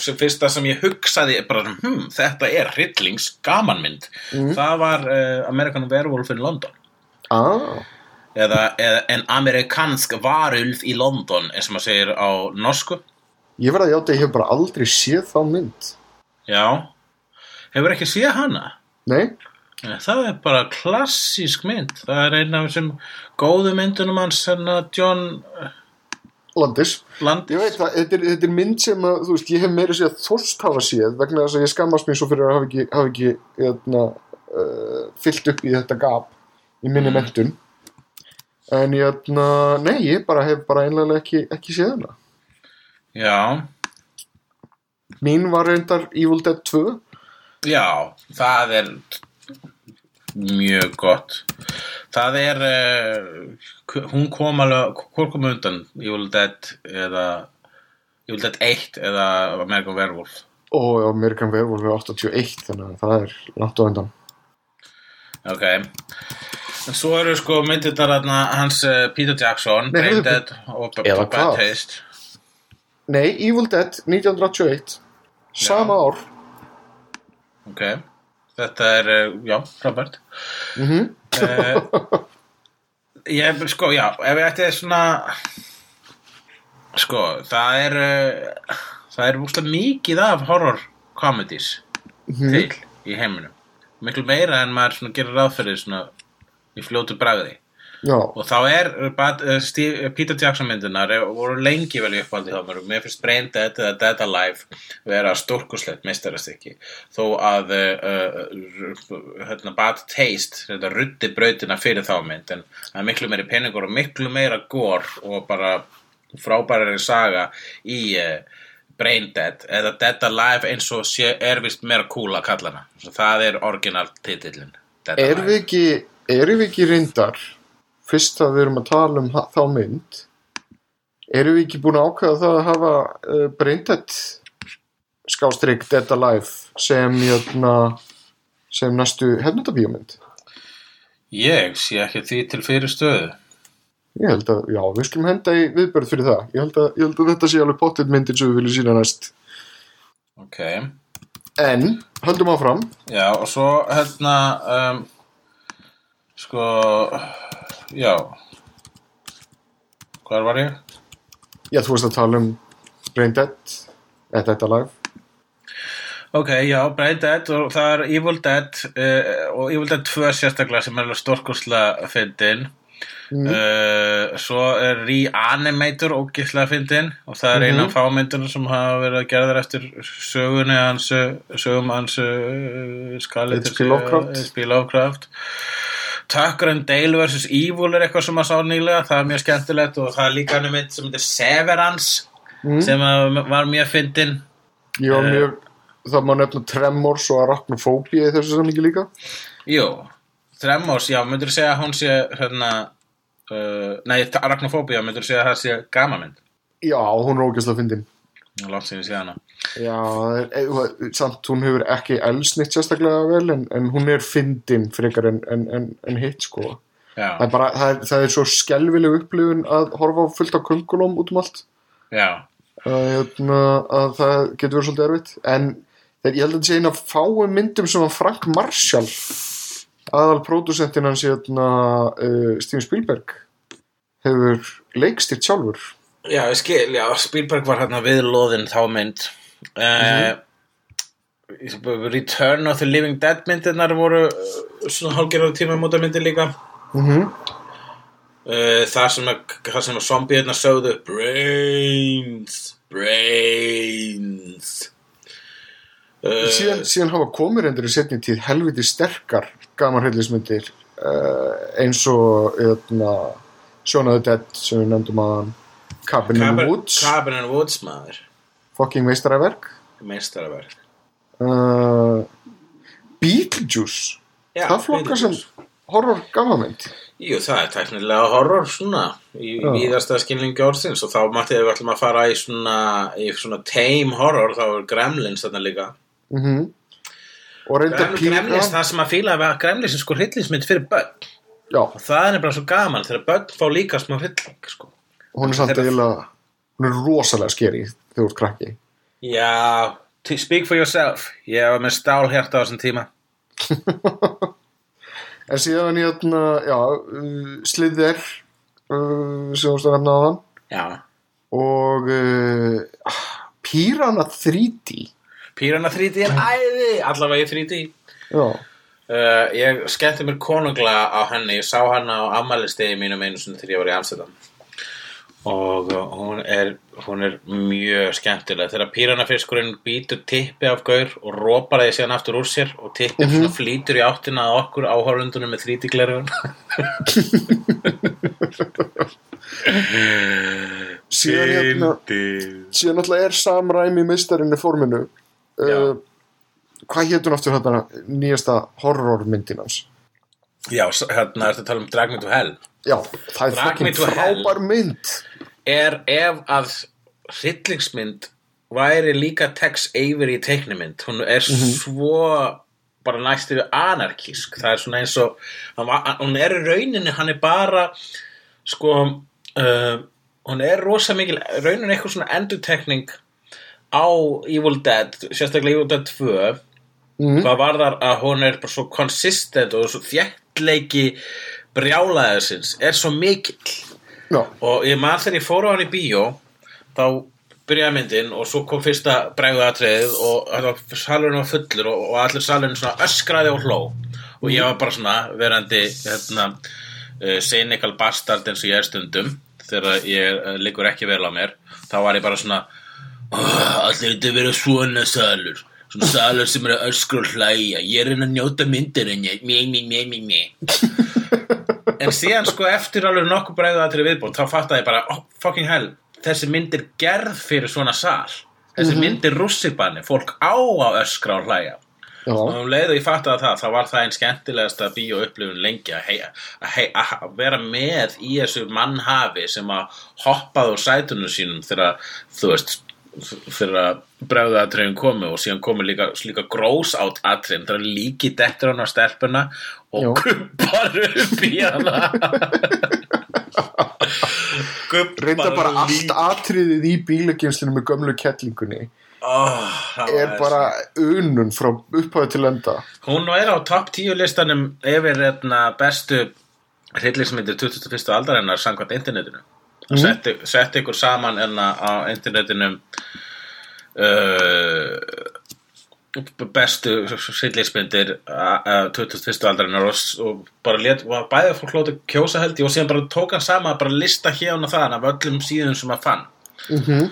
sem fyrsta sem ég hugsaði bara, hm, þetta er hryllings gamanmynd það var uh, American Werewolf in London. Ah, eða, eða en amerikansk varulf í London eins og maður segir á norsku ég verði að játa að ég hef bara aldrei séð þá mynd. já hefur ekki séð hana Nei? Það er bara klassísk mynd það er einn af þessum góðu myndunum hans hérna John eh, Landis. Land Ég veit það, þetta er, þetta er mynd sem að, þú veist, ég hef meira séð þorst hafa séð vegna þess að ég skammast mér svo fyrir að hafa ekki, hafa ekki hérna, uh, fyllt upp í þetta gap í minni mentun. En hérna, nei, ég bara hef bara einlega ekki, ekki séð hana. Já, Mín var reyndar Evil Dead 2. já, það er mjög gott. Það er uh, hún kom alveg hvort kom undan? Evil Dead eða Evil Dead 1 eða American Werewolf? Og American Werewolf er 81 þannig að það er langt á undan. Ok. En svo eru sko myndirnar þarna hans uh, Peter Jackson, Nei, Brain heyrðu, Dead og Bad? Taste Nei, Evil Dead 1981 sama ár. Ok, þetta er uh, já, frábært. Mm uh, ég, sko, já, ef ég ætti svona sko, það er uh, það er úrslega mikið af horror comedies til í heiminum. Miklu meira en maður gerir svona í fljótu bragði Já, og þá er Bad, uh, Steve, Peter Jackson myndunar voru lengi vel í uppáldi hjá mér. Og mér finnst Brain Dead eða Dead Alive vera stórkuslegt meistarastykki þó að uh, hérna, Bad Taste þetta ruddi brautina fyrir þá mynd en það er miklu meiri peningur og miklu meira gór og bara frábærari saga í uh, Brain Dead eða Dead Alive eins og sé, er vist meira cool að kalla hana. Svo það er original titillin erum við ekki reyndar fyrst að við erum að tala um þá mynd erum við ekki búin að ákveða það að hafa uh, Braindead skástrík Dead Alive sem jötna, sem næstu hefnundabíómynd Ég sé ekki því til fyrir stöðu Ég held að, já, við skulum henda í viðbörð fyrir það. Ég held að, ég held að þetta sé alveg pottet myndin sem við viljum sína næst. Ok, En, höldum áfram. já, og svo hérna, um, sko, já, hvar var ég? Já, þú veist að tala um Brain Dead, þetta lag. Ok, já, Brain Dead og það er Evil Dead uh, og Evil Dead 2 sérstaklega sem er alveg stórkostlega fyndin uh, svo er Reanimator ógislega fyndin og það er eina af fámyndunum sem hafa verið gerðar eftir sögunni hans sögum hans uh, skalið H.P. Lovecraft. H.P. Lovecraft Tucker and Dale vs. Evil er eitthvað sem að sá nýlega það er mjög skemmtilegt og það er líka hann mynd sem heitir Severance sem að var mjög fyndin Ég var mjög, það má nefna Tremors og Arachnofobia í þessu samlingi líka. Jú, Tremors, já, myndur segja að hún sé hérna uh, Nei, Arachnofobia, myndur segja að það sé gamamynd Já, hún er ógæslega fyndin. Látt sinni sé hana Já, samt hún hefur ekki elsnitt sérstaklega vel en, en hún er fyndin frekar en, en, en, en hitt sko. Það er bara, það er, það er svo skelvileg upplifun að horfa fullt á köngulóm út um allt. já, að, hérna, að það getur verið svolítið erfitt. En ég held að þetta sé eina fáum myndum sem að Frank Marshall aðal pródusentin hans hérna, uh, Steven Spielberg hefur leikstýrt sjálfur. Já, ég skil, já, Spielberg var hérna við loðin þá mynd uh, Return of the Living Dead myndirnar voru uh, svona hálfgerðar tíma múta myndir líka. Mm -hmm. uh, það sem að, það sem að zombiðna sögðu Brains Brains. Uh, síðan, síðan hafa komið reyndir í setni tíð helviti sterkar gamanhryllismyndir uh, eins og hérna, of the Dead sem við nefndum að Cabin in the Woods. Cabin in the Woods maður fucking meistaraverk. Meistaraverk. Uh, Beetlejuice. Já, það flokkar sem horror gamanmynd Jú, það er teknilega horror svona í Já. víðasta skilningi orðsins. Og þá mátti við ætlum að fara í svona, í svona tame horror, þá er Gremlins þarna líka. mm og reynda Grem, Gremlins, það sem að fíla að Gremlins er sko hryllingsmynd fyrir börn. Já, og það er bara svo gaman þegar börn fá líka smá hrylling, sko. hún er samt eiginlega hún er rosalega skeri þegar þú ert krakki Já, speak for yourself. Ég var með stálhjarta á þessum tíma. <laughs> en síðan hérna, já uh, Slither uh, sem þú stóð nefna á þann Já. og uh, Piranha 3D Piranha 3D er æði, allavega í 3D. já, Uh, ég skemmti mér konunglega á henni ég sá hana á ammælistegi mínum einu sinni þegar ég var í Amsterdam og uh, hún er, hún er mjög skemmtileg. Þegar píranafiskurinn býtur tippi af gaur og rópar því síðan aftur úr sér og tippi mm -hmm. flýtur í áttina að okkur áhörundunum með þrítiglerun <laughs> síðan hérna síðan alltaf er samræmi mistarinn í forminu. Uh, hvað hétur aftur hérna nýjasta horrormyndin hans? Já, hérna ertu að tala um Drag Me to Hell. Já, það er frábær mynd er ef að hryllingsmynd væri líka Tex Avery í teiknumynd hún er svo bara næst yfir anarkísk. Það er svona eins og hún er í rauninni, hann er bara sko uh, hún er rosa mikil, rauninni eitthvað svona endurtekning á Evil Dead sérstaklega Evil Dead 2 Mhm. hvað var þar að hún er bara svo consistent og svo þjættleiki brjálæðisins er svo mikill já, og ég man þegar ég fór á hann í bíó þá byrjaði myndin og svo kom fyrsta bregðu atriðið og þetta var- fullur og, og allir salurinn svona öskraði og hló. Og ég var bara svona verandi hérna uh, cynical bastard eins og ég er stundum. Þegar ég uh, liggur ekki vel á mér þá var ég bara svona "Ah, allir þetta verið svona salur svona salur sem er að öskra og hlæja. Ég er reyna að njóta myndir en ég mjö, mjö, mjö, mjö, en síðan sko eftir alveg nokkuð bregða til viðbútt þá fattaði ég bara, oh, fucking hell þessi mynd er gerð fyrir svona sal. Þessi mynd er rússibanni fólk á að öskra og hlæja. Já, og um leið og ég fattaði það þá var það einn skemmtilegasta bíó upplifun lengi að, hei, að, hei, að vera með í þessu mannhafi sem að hoppaði úr sætunum sínum þegar þú veist þegar bregðu atriðin komu og síðan komu líka, líka grós át atriðin þegar líki dettur hann á stelpuna og Já. kumpar upp í hana <laughs> reynda bara lík. allt atriðið í bílageimslinu með gömlu kettlingunni oh, er bara unun frá upphæðu til enda Hún er á topp 10 listanum yfir hérna, bestu hryllingsmyndir 21. aldarinnar samkvæmt internetinu. Mm. Setti, setti ykkur saman enna á internetinu uh, bestu hryllingsmyndir uh, 21. aldarinnar og, og bara let, og bæði fólk hlóti kjósa held ég og síðan bara tók hann sama bara lista hérna þaðan af öllum síðum sem að fann. Mhm.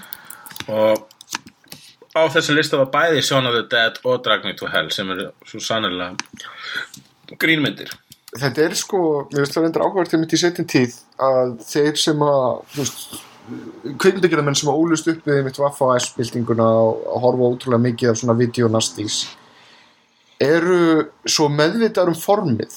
Og á þessu lista var bæði Shaun of the Dead og Drag Me to Hell sem eru svo sannlega grínmyndir þetta er sko, mér finnst það reyndar áhverjum til mitt í setjum tíð að þeir sem að kveikmyndagjörðamenn sem að ólust upp við mitt Vaffa S-bildinguna og horfa ótrúlega mikið af svona videonastís eru svo meðvitaður um formið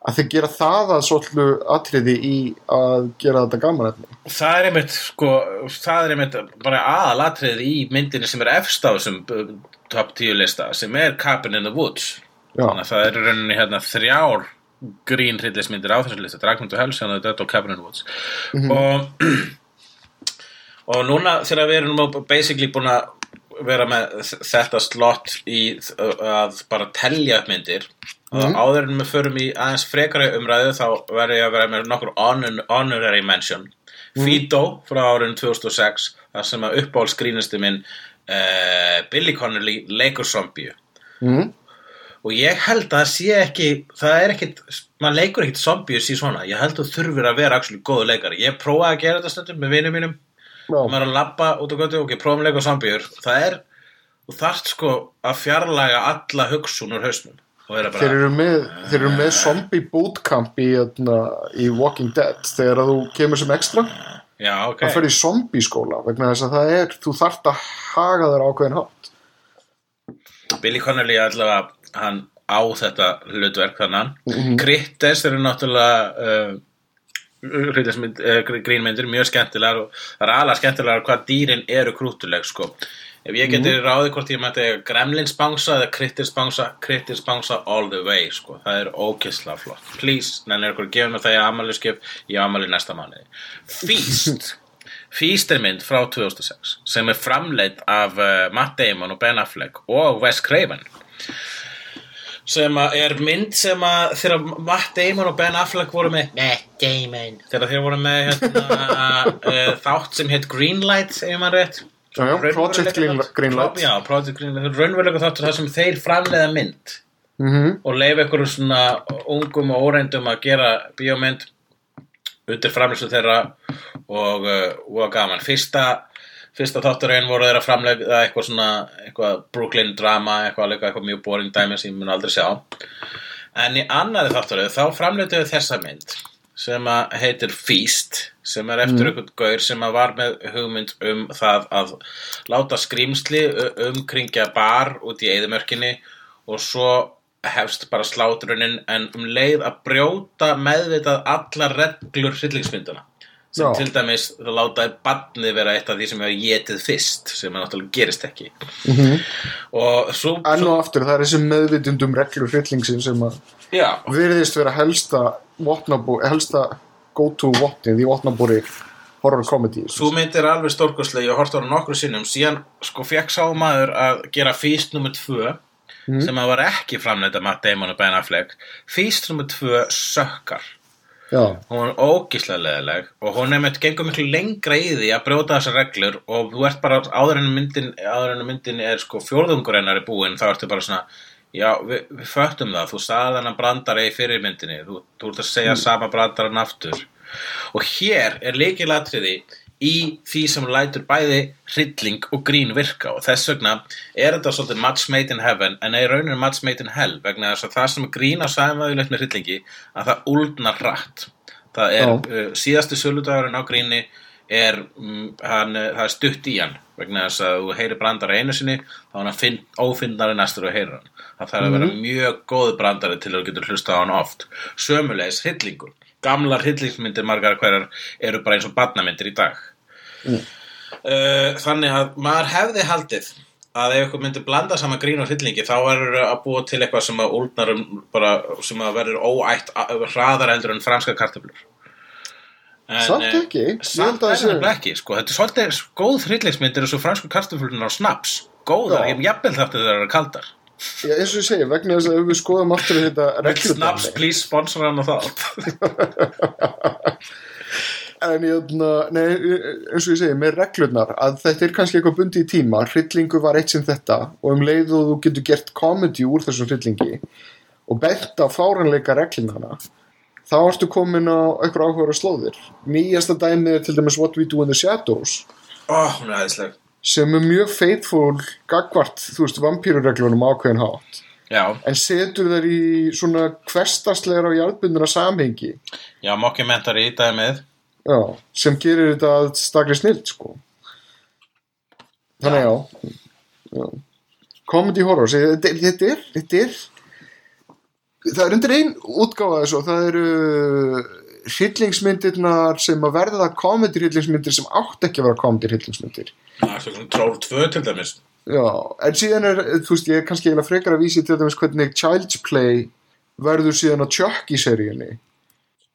að þeir gera það að svolítlu atriði í að gera þetta gaman efni það er einmitt sko, það er einmitt bara aðalatrið í myndinni sem er efst á þessum uh, top 10 lista sem er Cabin in the Woods Já. þannig að það eru rauninni hérna þrjár grín hryllismyndir á þessu lista Drag Me to Hell, Shaun of the Dead og Cabin in the Woods og <clears throat> og núna þegar við erum basically búin að vera með þetta slott í að bara telja upp myndir og áður en við förum í aðeins frekari umræðu þá verður ég að vera með nokkur honor, honorary mention. Fido frá árinu 2006 þar sem að uppáhaldsgrínisti minn uh, Billy Connolly leikur zombíu mm. Og ég held að það sé ekki það er ekkit, maður leikur ekkit zombies í svona, ég held að þú þurfir að vera actually góðu leikari, ég prófaði að gera þetta stundum með vinum mínum, og maður er að labba út á götu og ég prófaði að leika zombiur það er, þú þarft sko að fjarlæga alla hugsun úr hausnum og vera þeir bara, eru með, þeir eru með zombie bootcamp í, hérna, í Walking Dead. Þegar að þú kemur sem ekstra já ok. það fyrir zombie skóla vegna þess að það er, þú þarft að haga þér ákveðin hátt. Billy Connolly allavega hann á þetta hlutverk þannig mm Critters eru náttúrulega uh, uh, grínmyndir mjög skemmtilegar og það er alveg skemmtilegar hvað dýrin eru krútuleg sko. Ef ég geti ráðið hvort ég mætti eiga Gremlins bangsa eða Critters bangsa all the way sko. Það er ókissla flott. Please, nennir ykkur að gefa mér það ég amali skip ég amali næsta mánuði. Feast. <laughs> Feast er mynd frá 2006 sem er framleitt af uh, Matt Damon og Ben Affleck og Wes Craven sem er mynd sem að þegar Matt Damon og Ben Affleck voru með Matt Damon. Þegar þeir voru með hérna, uh, <laughs> þátt sem heit Greenlight ef maður rétt. Já, já, Project Green- Greenlight. Já, Project Greenlight, raunverulega þáttur þar sem þeir framleiða mynd. Mm og leifa ykkur svona ungum og óreindum að gera bíómynd undir framlýslu þeirra og, uh, og gaman. Fyrsta, fyrsta þátturinn voru þeirra framlega eitthvað svona eitthvað Brooklyn drama, eitthvað, eitthvað, eitthvað mjög boring dæmi sem ég mun aldrei sjá en í annari þátturinn þá framleitu þessa mynd sem að heitir Feast sem er eftir mm. einhvern gaur sem að var með hugmynd um það að láta skrýmsli umkringja bar út í eðimörkinni og svo hefst bara slátruninn en um leið að brjóta meðvitað allar reglur hryllingsmynduna sem Já. til dæmis það látaði barnið vera eitt af því sem hefur getið fyrst sem að náttúrulega gerist ekki og svo, enn og aftur það er þessi meðvitundum reglur hryllingsinn sem að já, virðist vera helsta helsta go-to vopnið í vopnabúri horror comedy Svo mynd er alveg stórkostlega, ég horfði á hana nokkru sinnum síðan sko fekk sá maður að gera Feast nr. 2 sem að var ekki framleita Matt Damon og Ben Affleck Feast nr. 2 sökkar já, hún er ógislega leðileg og hún er með gengur miklu lengra í því að brjóta þessar reglur og þú ert bara áður en myndin, áður en myndin er sko fjórðungur hennar í búin þá ertu bara svona já, við, við föttum það, þú sagði hennar brandara í fyrirmyndinni, þú, þú ert að segja sama brandaran aftur. Og hér er leikilatriði í því sem lætur bæði hrylling og grín virka og þess vegna er þetta svolítið match made in heaven en er raunin match made in hell vegna þess að það sem er grín á sæmaðilegt með hryllingi að það úldnar hratt. Það er uh, síðasti söludagurinn á gríni er, um, hann, uh, það er stutt í hann vegna þess að þú heyri brandara einu sinni þá er hann finn, ófinnari næstur og heyrir hann. Það þarf að vera mjög góð brandari til að þú getur hlustað á hann oft. Sömulegis hryllingur. Gamlar hryllingsmyndir margar hverjar eru bara eins og barnamyndir í dag uh, þannig að maður hefði haldið að ef ykkur myndi blanda saman grín og hryllingi þá verður að búa til eitthvað sem að úldnar um bara, sem að verður óætt hraðar heldur en franska kartöflur Samt eh, ekki. Samt að það það ekki, sko. Þetta er svolítið góð hryllingsmyndir eins og fransku kartaflunar á snaps. Góðar, ég jafnvel þáttu þegar það eru kaldar. Já, eins og ég segi, vegna þess að við skoðum aftur þetta Snaps, please, sponsor hann og þátt. En ég, nei, eins og ég segi, með reglurnar að þetta er kannski eitthvað bundi í tíma hryllingu var eitt sem þetta og um leið og þú getur gert komedi úr þessum hryllingi og bent á fáranleika reglunana þá ertu komin á eitthvað áhuga slóðir. Nýjasta dæmið er til dæmis What We Do in the Shadows. Hún er sem er mjög faithful gagvart, þú veist, vampýrureglunum ákveðin hátt. Já, en setur þær í svona hverstaslegra og jarðbundina samhengi. Já, mockumentary í dæmið. Já, sem gerir þetta að stakli snild sko. Þannig já, já. comedy horror þetta, þetta er þetta er það er undir ein útgáfa þessu það eru hryllingsmyndirnar sem að verða comedy hryllingsmyndir sem átt ekki að vera comedy hryllingsmyndir. Það Troll 2 til dæmis. Já, en síðan er, þú veist, ég er kannski eiginlega frekar að vísi til dæmis hvernig Child's Play verður síðan á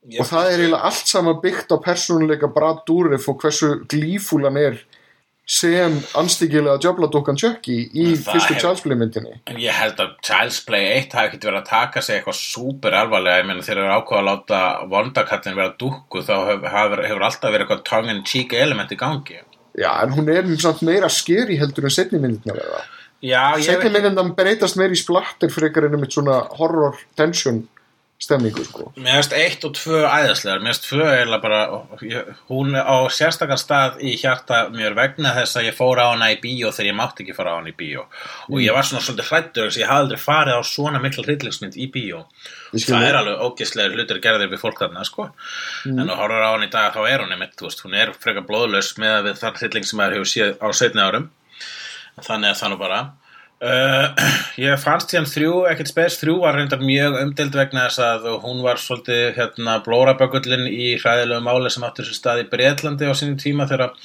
Chucky-seríunni og það er eiginlega allt saman byggt á persónuleika Brad Dourif og hversu glífúlan er sem anstíkilega djöfladokkan Chucky í Það fyrstu hefur- Child's Play myndinni. En ég held að Child's Play 1 hafi ekkert verið að taka sig eitthvað súper alvarlega, ég meina þegar þeir eru ákveða að láta vondakallin vera dúkku þá hefur, hefur, alltaf verið eitthvað tongue in cheek element í gangi. Já, en hún er samt meira skeri heldur en setni myndina verða Setni veit, myndina breytast meira í splatter frekar en einmitt svona horror tension stemningu sko mér finnst 1 og 2 æðislegar, mér finnst 2 eiginlega bara, ég, hún á sérstakar stað í hjarta mér vegna þess að ég fór á hana í bíó þegar ég mátti ekki fara á hana í bíó og ég var svona svolítið hrættur þess að ég hafði aldrei farið á svona mikla hryllingsmynd í bíó það það. er alveg ógislega hlutir gerðir við fólk þarna sko. Mm. en þú horfur á hann í dag þá er hún einmitt, veist, hún er frekar blóðlaus með þann hrylling sem maður hefur séð á setni árum þannig að það nú bara uh, <clears throat> ég fannst síðan þrjú ekkert spes, þrjú var reyndar mjög umdeld vegna þess að hún var svolítið hérna blóraböggullin í hræðilegu máli sem áttur sér stað í Breitlandi á sínum tíma þegar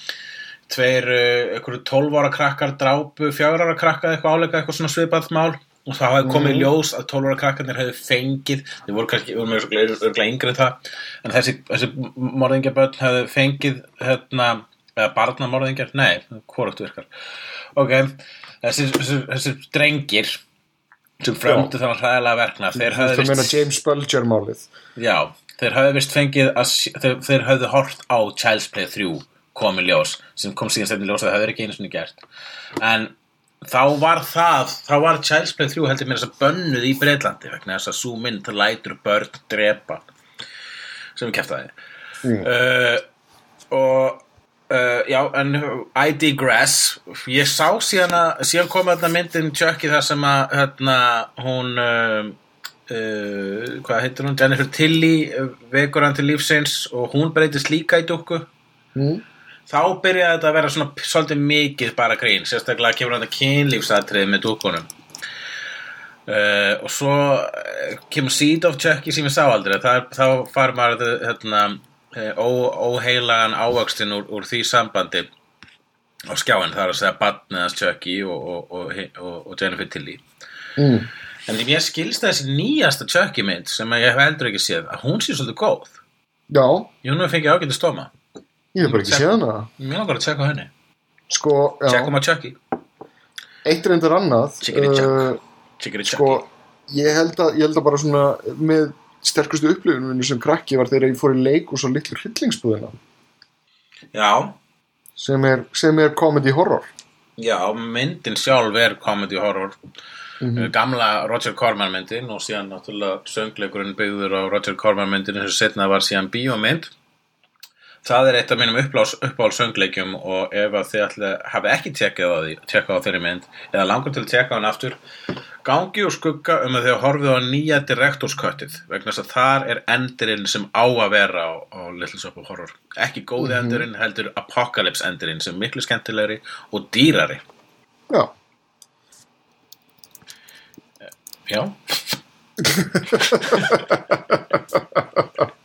tveir, uh, einhverju 12 ára krakkar drápu, 4 ára krakka eitthvað áleika, eitthvað svona svipað mál. Og það hafi komið í ljós að 12 ára krakkarnir hefði fengið, þeir voru kannski örgulega yngri það en þessi, þessi morðingjaböld hefði fengið hérna, eða barnamorðingjar nei, hvort virkar. Ok, þessi, drengir sem frömdu þannig hræðilega verkna þeir Það meina vist, James Bulger málið. Já, þeir hefði vist fengið að, þeir, þeir hefði hort á Child's Play 3 komið ljós sem kom síðan stefni ljós að það hefði ekki einu sinni gert. En þá var það þá var Child's Play 3 heldur mér þess að bönnuð í Breitlandi vegna þess að svo mynd lætur börn drepa. Sem við kæftaði Mm. uh, og uh, já, en I digress. Ég sá síðan að síðan kom þetta myndin Chucky þar sem að hérna, hún uh, uh, hvað heitir hún, Jennifer Tilly vekur hann til lífsins og hún breytist líka í dúkku. Mm. þá byrjaði þetta að vera svona svolítið mikið bara grín, sérstaklega kemur þetta kynlífsatrið með dúkkunum. Uh, og svo kemur Seed of Chucky sem ég sá aldrei. Það, þá far maður þetta, hérna, óheilagan ávöxtin úr, úr því sambandi á skjáin, það er að segja Batniðas Chucky og, og, og, og, Jennifer Tilly. Mm. en mér skilst þessi nýjasta Chucky mynd sem ég hef heldur ekki séð að hún sé svolítið góð. Já, ég hún hefur fengið ágætið stóma ég hef bara ekki séð hana. Mér langar að tjekka henni. Sko, já, tjekkum á Chucky. Eitt reyndar annað Chickity chuck. uh, Chickity Sko, Chucky ég held að, ég held að bara svona með sterkustu upplifunum sem krakki var þegar ég fór í leik og svo litlu hryllingsbúðina. Já, sem er, sem er comedy horror. Já, myndin sjálf er comedy horror. Mhm. Gamla Roger Corman myndin og síðan náttúrulega söngleikurinn byggður á Roger Corman myndin sem setna var síðan bíómynd Það er eitt af mínum uppáhalds, uppáhalds söngleikjum og ef þið ætla, hafi ekki tekjað á því, tekjað á þeirri mynd eða langar til að tekja á hann aftur gangi og skugga um að þið horfið á nýja direktorsköttið vegna þess að þar er endurinn sem á að vera á, á Little Shop of Horror. Ekki góði endurinn heldur Apocalypse endurinn sem er miklu skemmtilegri og dýrari. Já, Já, <laughs> <laughs>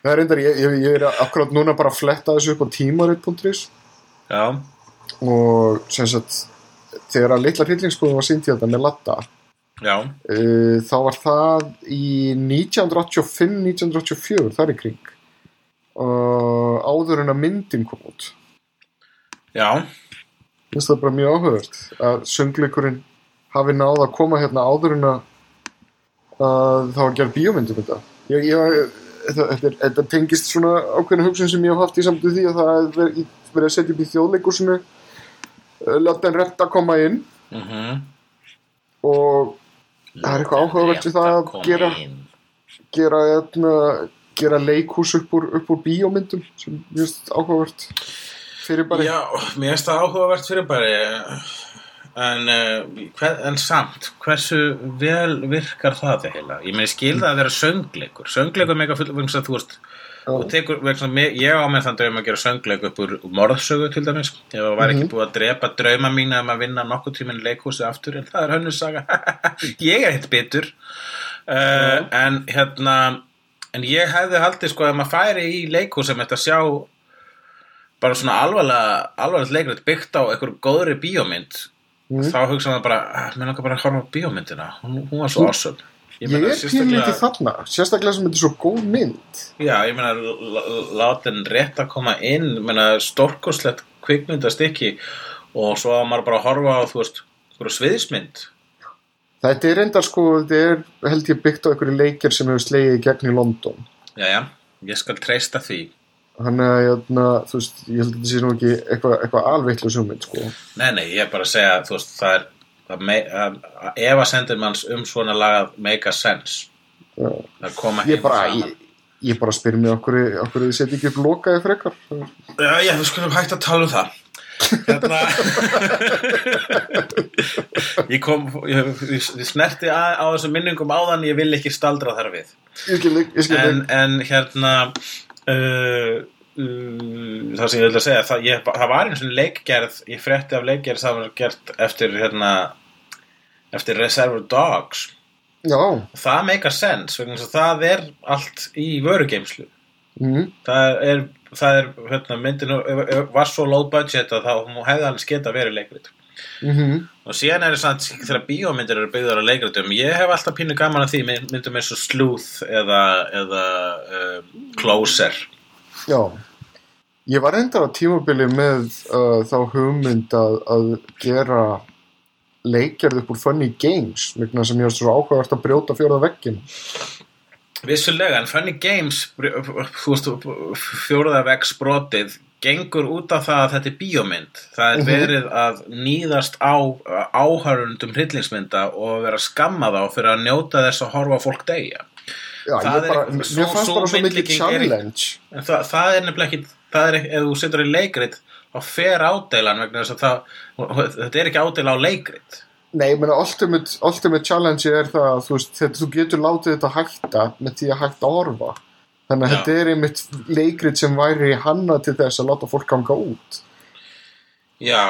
það er reyndar, ég, ég, er akkurat núna bara að fletta þessu upp á tímarit.is já, og sem sagt þegar að litla hryllingsbúðin var sínt í þetta með latta já. uh, þá var það í 1985-1984 þar í kring. Uh, áður en að myndin kom út. Já, finnst það bara mjög áhugavert að söngleikurinn hafi náð að koma hérna áður en að, að það var gerð bíómyndum þetta. Ég, ég, þetta, þetta, tengist svona ákveðna hugsun sem ég hef haft í samtöðu því að það er verið, að setja upp í þjóðleikursinu láta en rétt að koma inn. Mhm. Og það er eitthvað áhugavert við það að gera, gera, hérna, gera leikhús upp úr, upp úr bíómyndum sem finnst áhugavert fyrir bara Já, það áhugavert fyrir bara en, uh, en samt hversu vel virkar það heila? Ég meina, ég skil það að vera söngleikur. Söngleikur er mega full, að þú veist þú tekur, að ég á með þann draum að gera söngleik upp úr morðsögu til dæmis. Það var ekki búið að drepa drauma mína um að vinna nokkuð tíminn leikhúsi aftur en það er hönnus saga. <laughs> Ég er hitt bitur. Uh, en hérna en ég hefði haldið sko ef maður færi í leikhús sem þetta sjá bara svona alvarlega alvarlega leikrit byggt á einhver góðri bíómynd þá hugsa maður bara, "Ah, mér langar bara að horfa á bíómyndina hún, hún var svo awesome Ég meina, er pínlítið þarna, sérstaklega sem þetta er svo góð mynd. Já, ég meina, láta henn rétt að koma inn, ég stórkoslegt kvikmyndastykki og svo að maður bara horfa á, þú veist, sviðismynd. Þetta er enda sko, þetta er held ég byggt á einhverju leikir sem hefur slegið gegn í London. Jæja, ég skal treysta því. Þannig að, jæna, þú veist, ég held að þetta sé nú ekki eitthvað eitthva alveitlu sjómynd, sko. Nei, nei, ég er bara að segja, þú veist, það er, það me, að, að ef að sendir manns um svona lagað make a sense. Það koma bara, saman. ég, ég bara spyr mig okkur, okkur þið setja ekki upp lokaði frekar. Já, já, við skulum hægt að tala um það. Hérna <laughs> Ég kom Ég, ég, ég snerti að, á þessum minningum áðan Ég vil ekki staldra þar við En, en hérna uh, uh, Það sem ég vil að segja Það, ég, það var eins og leikgerð Ég frétti af leikgerð Það var gert eftir hérna Eftir Reservoir Dogs. Já, Það þess að Það er allt í vörugeimslu mm, það er, það er hérna, myndin var svo low budget að það hefði alveg geta verið leikrit mm og síðan er það samt þegar bíómyndir eru byggðar á leikritum ég hef alltaf pínu gaman að því mynd- myndum eins og Sleuth eða, eða uh, Closer já. Ég var endar á tímabili með uh, þá hugmynd að, að gera leikgerð upp úr funny games, vegna sem ég var svo áhugavert að brjóta fjóraða veggin. vissulega en Funny Games fjóruða vegg sprotið gengur út af það að þetta er bíómynd það er verið að nýðast á áhörundum hryllingsmynda og vera að skamma þá fyrir að njóta þess að horfa fólk deyja Já, Það ég er bara, mér svo- fannst sú bara svo mikið er challenge. En það, það er nefnilega ekki, það er ef þú setur í leikrit á fer ádeilan vegna þess að það, þetta er ekki ádeila á leikrit. Nei, ég meina, ultimate, ultimate challenge er það að þú veist, þetta, þú getur látið þetta hætta með því að hætta að horfa. Þannig að þetta er einmitt leikrit sem væri hanna til þess að láta fólk ganga út. Já.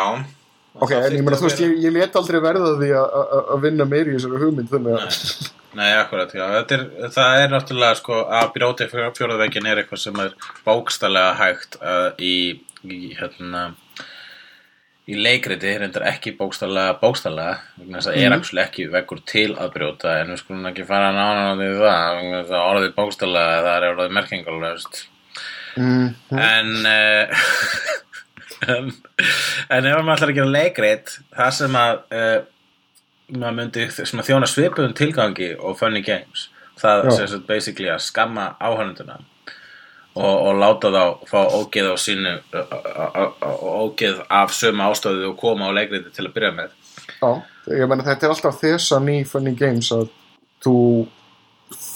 Ok, en ég meina, þú veist, ég, ég let aldrei verða því að- vinna meir í þessari hugmynd, þannig að... Nei, akkurat, já. Er, það er náttúrulega, sko, að brjóti fjóraðveginn er eitthvað sem er bókstallega hægt uh, í, í, hérna, í leikriti, reyndar ekki bókstallega, bókstallega, þess að það er actually ekki veggur til að brjóta, en við skulum ekki fara nána á því það, vegna þess að orðið bókstallega, það er orðið merkingalöst. Mm, en, uh, <laughs> en en ef maður ætlar að gera leikrit það sem að uh, maður myndi sem að þjóna svipuðum tilgangi og funny games það er basically að skamma áhörnunduna og, og láta þá fá ógeð á sínu ógeð af sömu ástöðu og koma á leikriti til að byrja með já, ég meina, þetta er alltaf þessan í Funny Games að þú,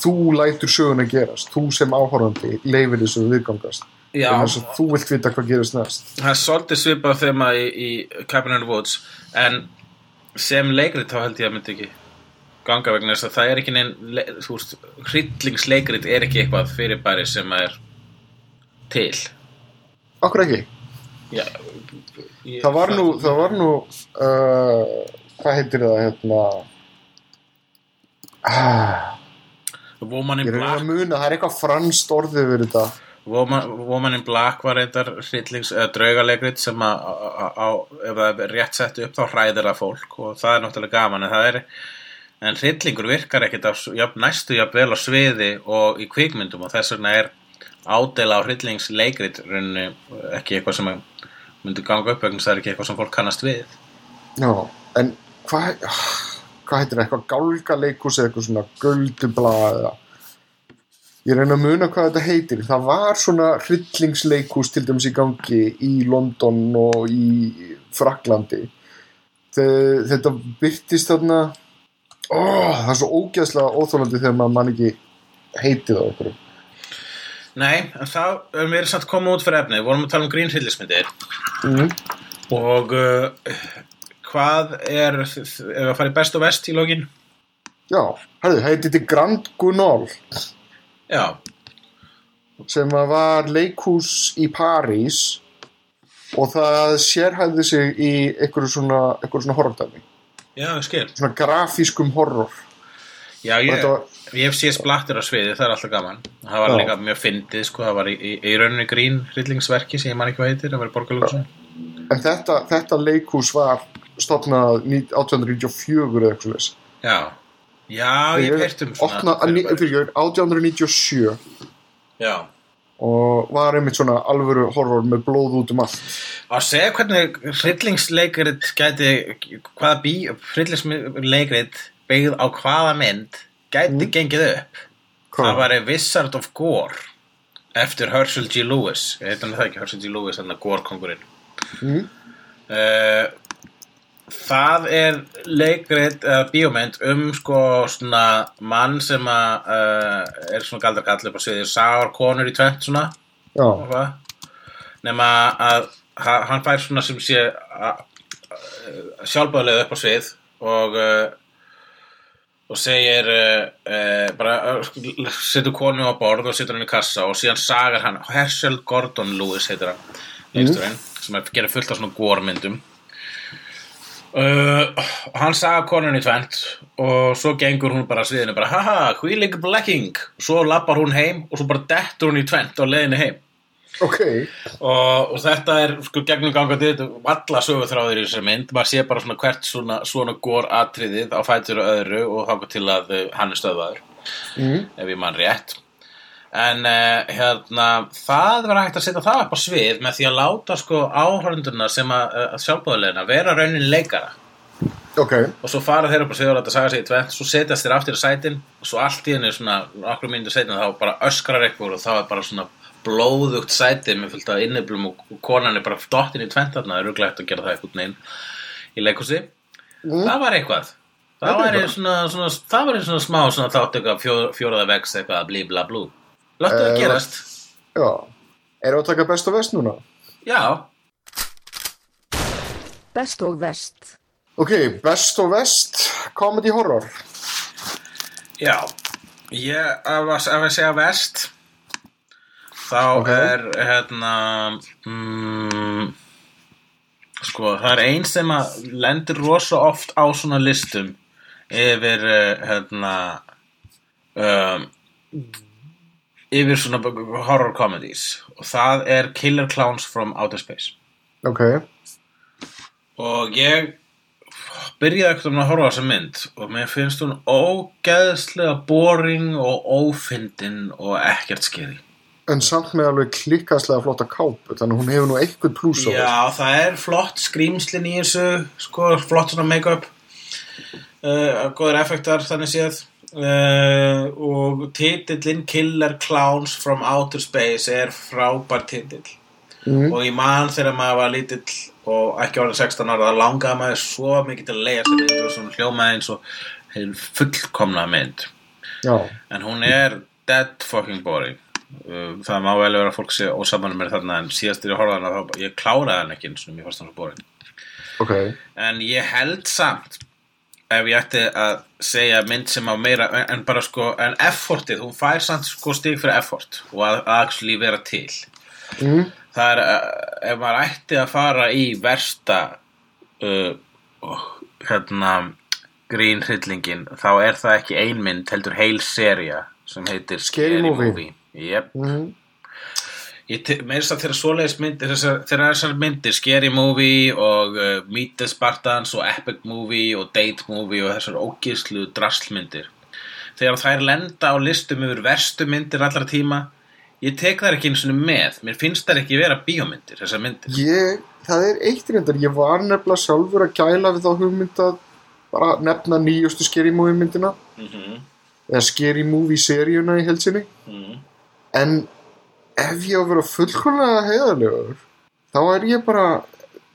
þú lætur sögun að gerast. Þú sem áhorfandi leifir þessu viðgangast. Þú vilt vita hvað gerist næst. það er svolítið svipað þema í, í Cabin in the Woods en sem leikrit þá held ég að myndi ekki ganga vegna þess að það er ekki neinn hryllingsleikrit er ekki eitthvað fyrirbæri sem er til. Akkur ekki. Já, ég, Það var nú, það var nú, uh, hvað heitir það, hérna... Ah, Woman in ég Black. að muna, það er eitthvað franskt orðið við þetta. Woman, Woman in Black var reyndar hryllings, eða draugaleikrit sem að á- á- ef það er rétt sett upp þá hræðir það fólk og það er náttúrulega gaman en það er en hryllingur virkar ekkit á, s- jafn, næstu jafn vel á sviði og í kvikmyndum og þess vegna er ádela á hryllingsleikrit rauninni ekki eitthvað sem myndi ganga upp vegna það er ekki eitthvað sem fólk kannast við. Já, en hvað hvað heitir það, eitthvað gálgaleikus eða eitthvað svona göldubla eða ég reyna að muna hvað þetta heitir. Það var svona hryllingsleikus til dæmis í gangi í London og í Fraklandi Þe- þetta byrtist þarna ó, það er svo ógeðslega óþólandi þegar maður man ekki heitið á okkur Nei, en þá erum við samt komið út fyrir efni við vorum að tala um grín hryllismyndir mm. og uh, hvað er ef að fara í best og vest í lókin Já, herðu, heitið þetta Grand Guignol Já, sem var leikhús í París og það sérhæði sig í einhverju svona, svona horrordæmi. Já, skil. Svona grafískum horror Já, ég, var- ég hef séð splattur á sviði, það er alltaf gaman það var Já. líka mjög fyndið, sko, það var í, í, í rauninni grín hryllingsverki sem ég man ekki hvað heitir, það var í borgarlúksu en þetta, þetta leikhús var stofnað ní- 1894 eða eitthvað svoleiðis. Já, já, ég heyrt um svona Opnað- að ní- fyrirbæri. fyrir, 1897 Já, og var einmitt svona alvöru horror með blóð út um allt að segja hvernig hryllingsleikrit gæti, hvaða bí hryllingsleikrit byggð á hvaða mynd gæti gengið upp Hvað? það var Wizard of Gore eftir Herschel G. Lewis ég heit hann það ekki, Herschel G. Lewis, hann er Gore-kongurinn Mm. Eh, það er leikrit eða bíómynd um sko svona mann sem að uh, er svona galdarkall upp á sviði sagar konur í tvent svona nema að ha- hann fær svona sem sé sjálfbæðlega upp á svið og uh, og segir uh, uh, bara uh, setur konu á borð og setur hann í kassa og síðan sagar hann Herschel Gordon Lewis heitir hann leiksturinn sem er gerir fullt af svona gormyndum. Uh, og hann saga konun í tvent og svo gengur hún bara sviðinu bara haha, hvílík blekking. Svo lappar hún heim og svo bara dettur hún í tvent á leiðinu heim ok. Og, og þetta er sko gegnum gangandi þetta alla sögurþráðir í þessari mynd. Maður sé bara svona hvert svona, svona gór atriðið á fætur og öðru og þáka til að uh, hann er stöðvaður mm. ef ég mann rétt. En uh, hérna það var hægt að setja það upp á svið með því að láta sko áhörunduna sem að, að sjálfbóðulegina vera raunin leikara. Ok, og svo fara þeir upp á svið og láta saga sig í tvett svo setjast þeir aftur í sætin og svo allt í henni svona okkur mínútur setna þá bara öskrar eitthvað og þá er bara svona blóðugt sæti með fullt af inniblum og konan er bara dottin í tvent þarna það er ruglægt að gera það eitthvað neginn í leikúsi það var eitthvað. Það var eitthvað. svona, svona, það var svona smá svona þátt eitthvað fjó, fjóraða vex eitthvað blí bla blú láttu það Eh, gerast. já. Erum við að taka best og vest núna? já, Best og vest. ok, best og vest comedy horror. Já. Ég, að, að segja vest þá Ok. er hérna mm, sko það er ein sem að lendir rosa oft á svona listum yfir uh, hérna um, yfir svona horror comedies. Og það er Killer Clowns from Outer Space. Ok, og ég byrjaði ekkert um að horfa á þessa mynd og mér finnst hún ógeðslega boring og ófindin og ekkert skeri en samt með alveg klikkaslega flotta kápu þannig að hún hefur nú eitthvað plús á Já, það er flott skrýmslin í þessu sko, flott svona make-up uh, góður effektar þannig séð. Uh, og titillin Killer Clowns from Outer Space er frábær titill. Mm. og ég man þegar maður var lítill og ekki orðin 16 ára það langaði maður svo mikið til að leiða sér mynd og svona hljómaði eins og fullkomna mynd. Já, en hún er dead fucking boring það má vel vera að fólk sé ósamanum mér þarna en síðast þegar ég horfði á hana þá ég kláraði hann ekki eins og mér fannst hann svo boring ok en ég held samt ef ég ætti að segja mynd sem á meira en bara sko, en effortið hún fær samt sko stig fyrir effort og að, að actually vera til mm. það er, uh, ef maður ætti að fara í versta uh, oh, hérna grín hryllingin, þá er það ekki ein mynd, heldur heil seria sem heitir Scary Movie. Yep. Mm. Ég te- meira þess að þeirra svoleiðis myndir þeirra þessar myndir, Scary Movie og uh, Meet the Spartans og Epic Movie og Date Movie og þessar ógislu draslmyndir. Þegar þær lenda á listum yfir verstu myndir allra tíma ég tek þær ekki eins og með. Mér finnst þær ekki vera bíómyndir þessar myndir. Ég, það er eitt reyndar. Ég var nefnilega sjálfur að gæla við þá hugmynd að bara nefna nýjustu Scary Movie myndina mm eða Scary Movie seríuna í helsinni -hmm. En ef ég á að vera fullkomlega heiðalegur þá er ég bara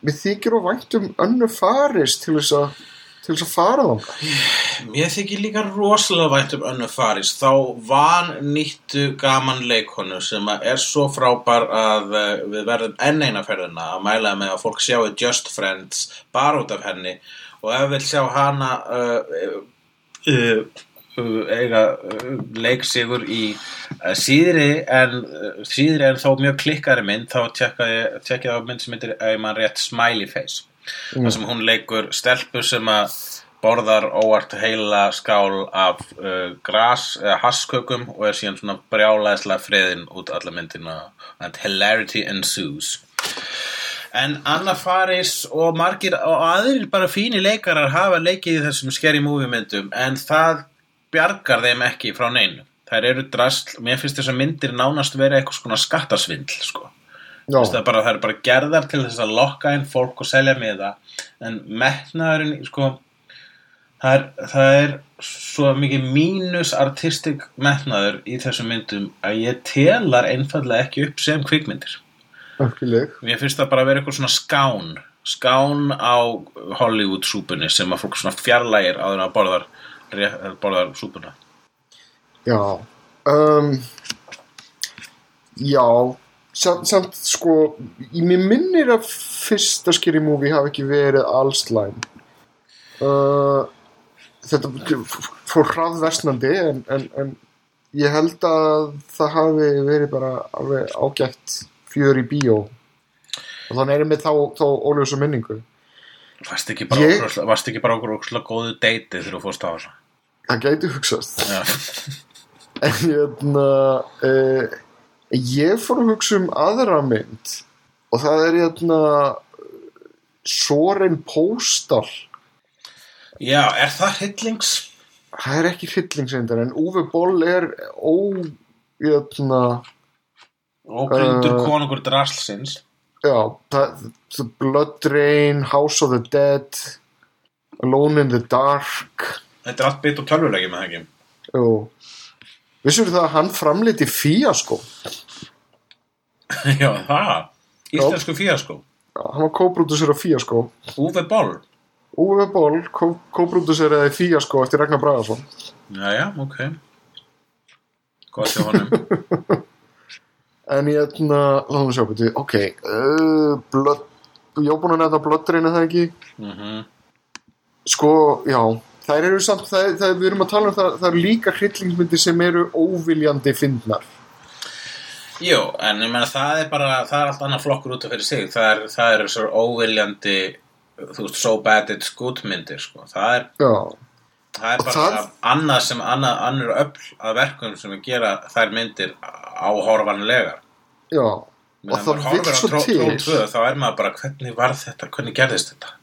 mér þykir og vænt um önnu faris til þess að til þess að fara þangað. Mér þykir líka rosalega vænt um önnu Faris þá van nýttu gaman leikonu sem er svo frábær að uh, við verðum enn eina ferðina að mæla með að fólk sjáu Just Friends bara út af henni. Og ef við sjá hana uh, uh, eiga uh, leiksigur í uh, síðri en uh, síðri en þó mjög klikkari mynd þá tjekka ég á mynd sem heitir ef mann rétt Smiley Face. Þar sem hún leikur stelpu sem að borðar óvart heila skál af uh, gras eða haskökum og er síðan svona brjálæðislega friðin út alla myndina and hilarity ensues. En Anna Faris og margir og aðrir bara fínir leikarar hafa leikið í þessum scary movie myndum en það bjargar þeim ekki frá neinu. Þær eru drasl, mér finnst þess að myndir nánast vera eitthvað svona skattasvindl sko. Það er bara, það er bara gerðar til þess að lokka inn fólk og selja með það en metnaðurinn sko, það, er, það er svo mikið mínus artistik metnaður í þessum myndum að ég telar einfallega ekki upp sem kvikmyndir. Öfkileg mér finnst það bara að vera eitthvað svona skán skán á Hollywood súpunni sem að fólk svona fjarlægir en að borðar, borðar súpuna. Já um, Já samt, samt sko í mér minnir að fyrsta Scary Movie hafi ekki verið allslæm uh, þetta fór hraðversnandi en, en, en ég held að það hafi verið bara alveg ágætt fjör í bíó. Og þannig erum við þá, þá óljósa minningu. Varst ekki bara, okkur ókslega góðu deiti þegar þú fórst á þessu það gæti hugsast Já. <laughs> En hérna, uh, ég fór að hugsa um aðra mynd og það er hérna Soren Postal. Já, er það hillings? Það er ekki hryllingsendar en Uwe Boll er ó, hérna, Ógrundur Uh, konungur draslsins já, það, Blood Rain, House of the Dead, Alone in the Dark, Þetta er allt byggt á tölvuleiki með það ekki? Jú. Vissur það að hann framliti fíasko? <laughs> Já, það Íslensku fíaskó Já, hann var kóbrúdusur af fíasko. Úve Boll? Uwe Boll, kóbrúdusur eða fíasko eftir Ragnar Bragason. Jæja, ok. Gott hjá honum. <laughs> En ég ætla, við sjá betur, ok, uh, blood, ég á búin að nefna blöddreina það ekki, mm sko, já, þær eru samt, það, það, við erum að tala um það, það eru líka hryllingsmyndir sem eru óviljandi fyndnar. Jú, en ég meina það er bara það er allt annað flokkur út af fyrir sig það er, það er svo óviljandi þú veist, so bad it's good myndir sko. það er, það er bara það- annað sem annað, annur öll að verkum sem að gera þær myndir áhorfanlegar já, Meðan Og það á svo Tró- til. Trón 2, þá er maður bara hvernig var þetta, hvernig gerðist þetta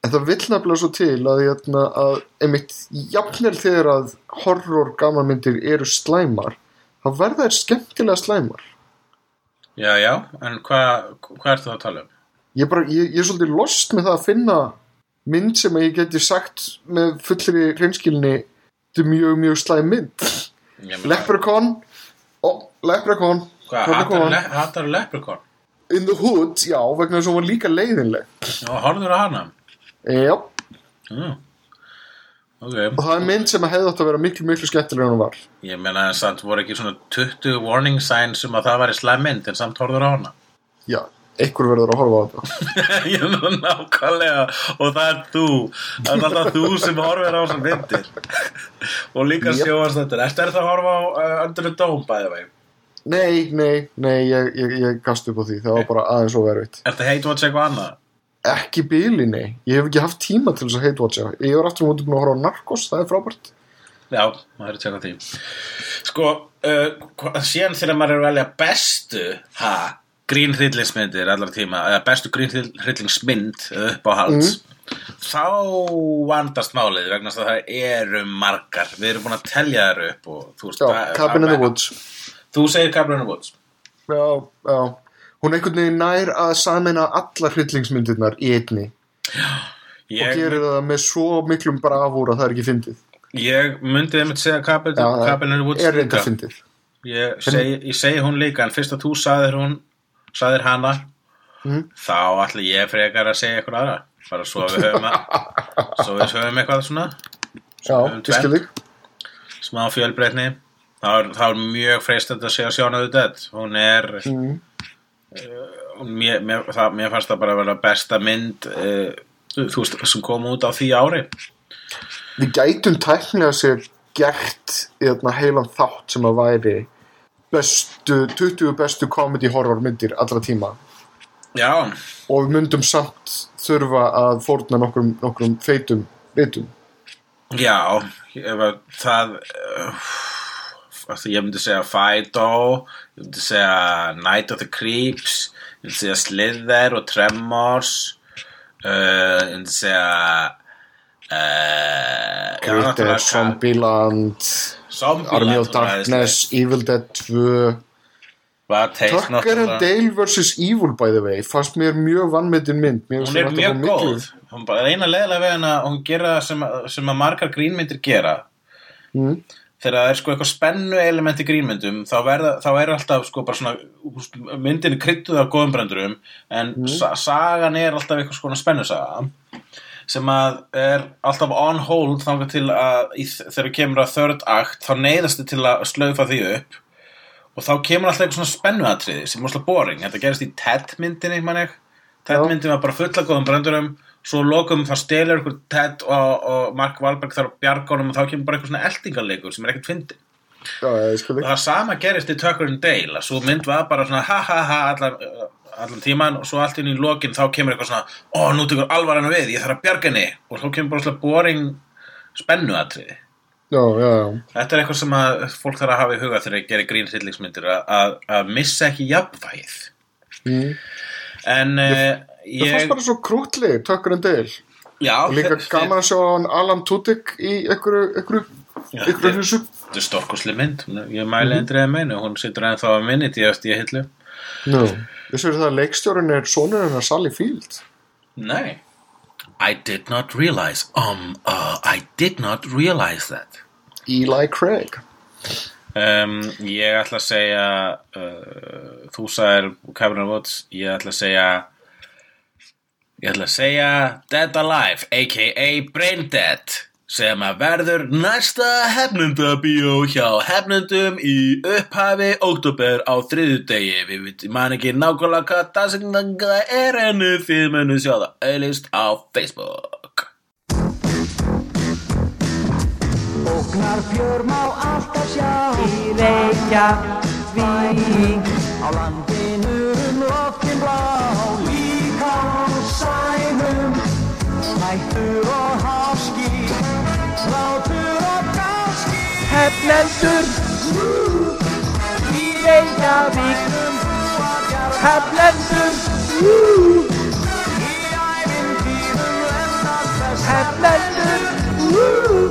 en það vill nefnilega svo til að, hérna, að einmitt, jafnvel þegar að horror gamanmyndir eru slæmar, þá verða þær skemmtilega slæmar. Já, já, en hvað hva ertu það að tala um? Ég, bara, ég, ég er svolítið lost með það að finna mynd sem að ég geti sagt með fullri reynskilni þetta er mjög, mjög slæm mynd. Leprechaun Ó, Leprechaun Hvað, hattar, Leprechaun? In the Hood, já, vegna þess að hún var líka leiðinleg Já, horfður á hana? Já, Mm. Ok, og það er mynd sem að hefði átt að vera miklu, miklu skemmtilega en hún var. Ég meina en samt voru ekki svona 20 warning signs um að það væri slæm mynd en samt horfður á hana. Já, einhver verður að horfa á þetta. <laughs> Ég er nú nákvæmlega og það er þú. Það er alltaf þú sem horfir á þessar myndir. Og líka Jep. sjóast þetta Ertu er það að horfa á uh, Under the Dome bæði vei? Nei, nei, nei, ég, ég, ég gast upp á því. Það var bara aðeins og verið Ertu hate watch eitthvað annað? Ekki bíli, nei, ég hef ekki haft tíma til þess að hate-watcha Ég er aftur mútið búin að horfa á Narcos, það er frábært. Já, maður er að tjekka því. Sko, uh, síðan þegar maður er að velja bestu ha, grín hryllingsmyndir allar tíma, eða bestu grín hryllingsmynd eða uppáhalds þá vandast málið vegna að það eru margar. Við erum búin að telja þær upp og þú veist, Já, Cabin in the Woods. Þú segir Cabin in the Woods. Já, já hún einhvern veginn nær að sameina allar hryllingsmyndirnar í einni. Og Ég, gerir það með svo miklum bravúr að það er ekki fyndið. Ég myndi einmitt segja Cabin, in the Woods er reynda fyndið. Ég ég segi hún líka en fyrst að þú saðir hún saðir hana Mhm. þá ætla ég frekar að segja eitthvað aðra. Bara svo við höfum að, <laughs> svo við höfum eitthvað svona. Já, smá fjölbreytni. Þá er, er mjög freistandi að segja Shaun of the Dead. Hún er mm. Hún- mér, mér, það, mér fannst það bara að vera besta mynd uh, þú veist, sem kom út á því ári. Við gætum tæknilega sér gert í þarna heilan þátt sem að væri bestu, 20 bestu comedy horror myndir allra tíma. Já, og við myndum samt þurfa að fórna nokkrum, nokkrum feitum vitum. Já ef að það uh, ég myndi segja Fido ég myndi segja Night of the Creeps ég myndi segja Slither og Tremors uh, ég myndi segja uh, já, Critter, náttúrulega- Zombieland Army of. Darkness, Evil Dead 2 Bad Taste Tucker and. Dale vs. Evil by the way fannst mér mjög vannmyndin mynd Mér hún er mjög góð hún bara eina leðilega við hana hún gera það sem, að- sem að margar grínmyndir gera Mm. Þegar það er sko eitthvað spennu element í grínmyndum þá, verða, þá er alltaf sko bara svona myndin er kryttuð af góðum brendurum en Mm. sa sagan er alltaf eitthvað svona spennusaga sem að er alltaf on hold þangað til að í, þegar kemur að third act þá neyðast þið til að slaufa því upp og þá kemur alltaf eitthvað svona spennuatriði sem er alltaf boring, þetta gerist í Ted myndinni mann ég, Ted myndin var bara fulla góðum brendurum svo lokum þá stelur ykkur Ted og, og Mark Wahlberg þar bjargónum og þá kemur bara eitthvað svona eldingarleikur sem er ekkert skil og það sama gerist í Tucker and Dale að svo mynd var bara svona ha ha ha allan, allan tíman og svo allt inn í lokin þá kemur eitthvað svona ó nú tekur alvaran við, ég þarf að bjarga henni. Og þá kemur bara svona boring spennuatriði. Þetta er eitthvað sem að fólk þarf að hafa í huga þegar ég gerir grín hryllingsmyndir að, missa ekki jafnvægið. Mm. en uh, Það ég fannst bara svo krútli, Tucker and Dale já, og líka þe- gaman að sjá hann Alan Tudyk í einhverju, einhverju, hlusu þetta er stórkosli mynd. Ég mæli Mhm. endrið að meina hún situr ennþá að minni í eftir ég hillu. No. Vissu það að leikstjórin er sonur hennar Sally Field? Nei. I did not realize um, uh, I did not realize that. Eli Craig. Um, Ég ætla að segja uh, Þú sagðir the Woods Ég ætla að segja Ég ætla að segja Dead Alive aka Brain Dead sem að verður næsta hefnundabíó hjá hefnundum í upphafi oktober á þriðudegi við veitum man ekki nákvæmlega hvað dagsignanga er en þið munu sjá það auðlist á Facebook. Ógnar fjör má alltaf sjá. Í Reykjavík Á landinu um loftin blá sænum Hættur og háski Hlátur og gáski Heflendur Í Reykjavík Heflendur Í Heflendur Heflendur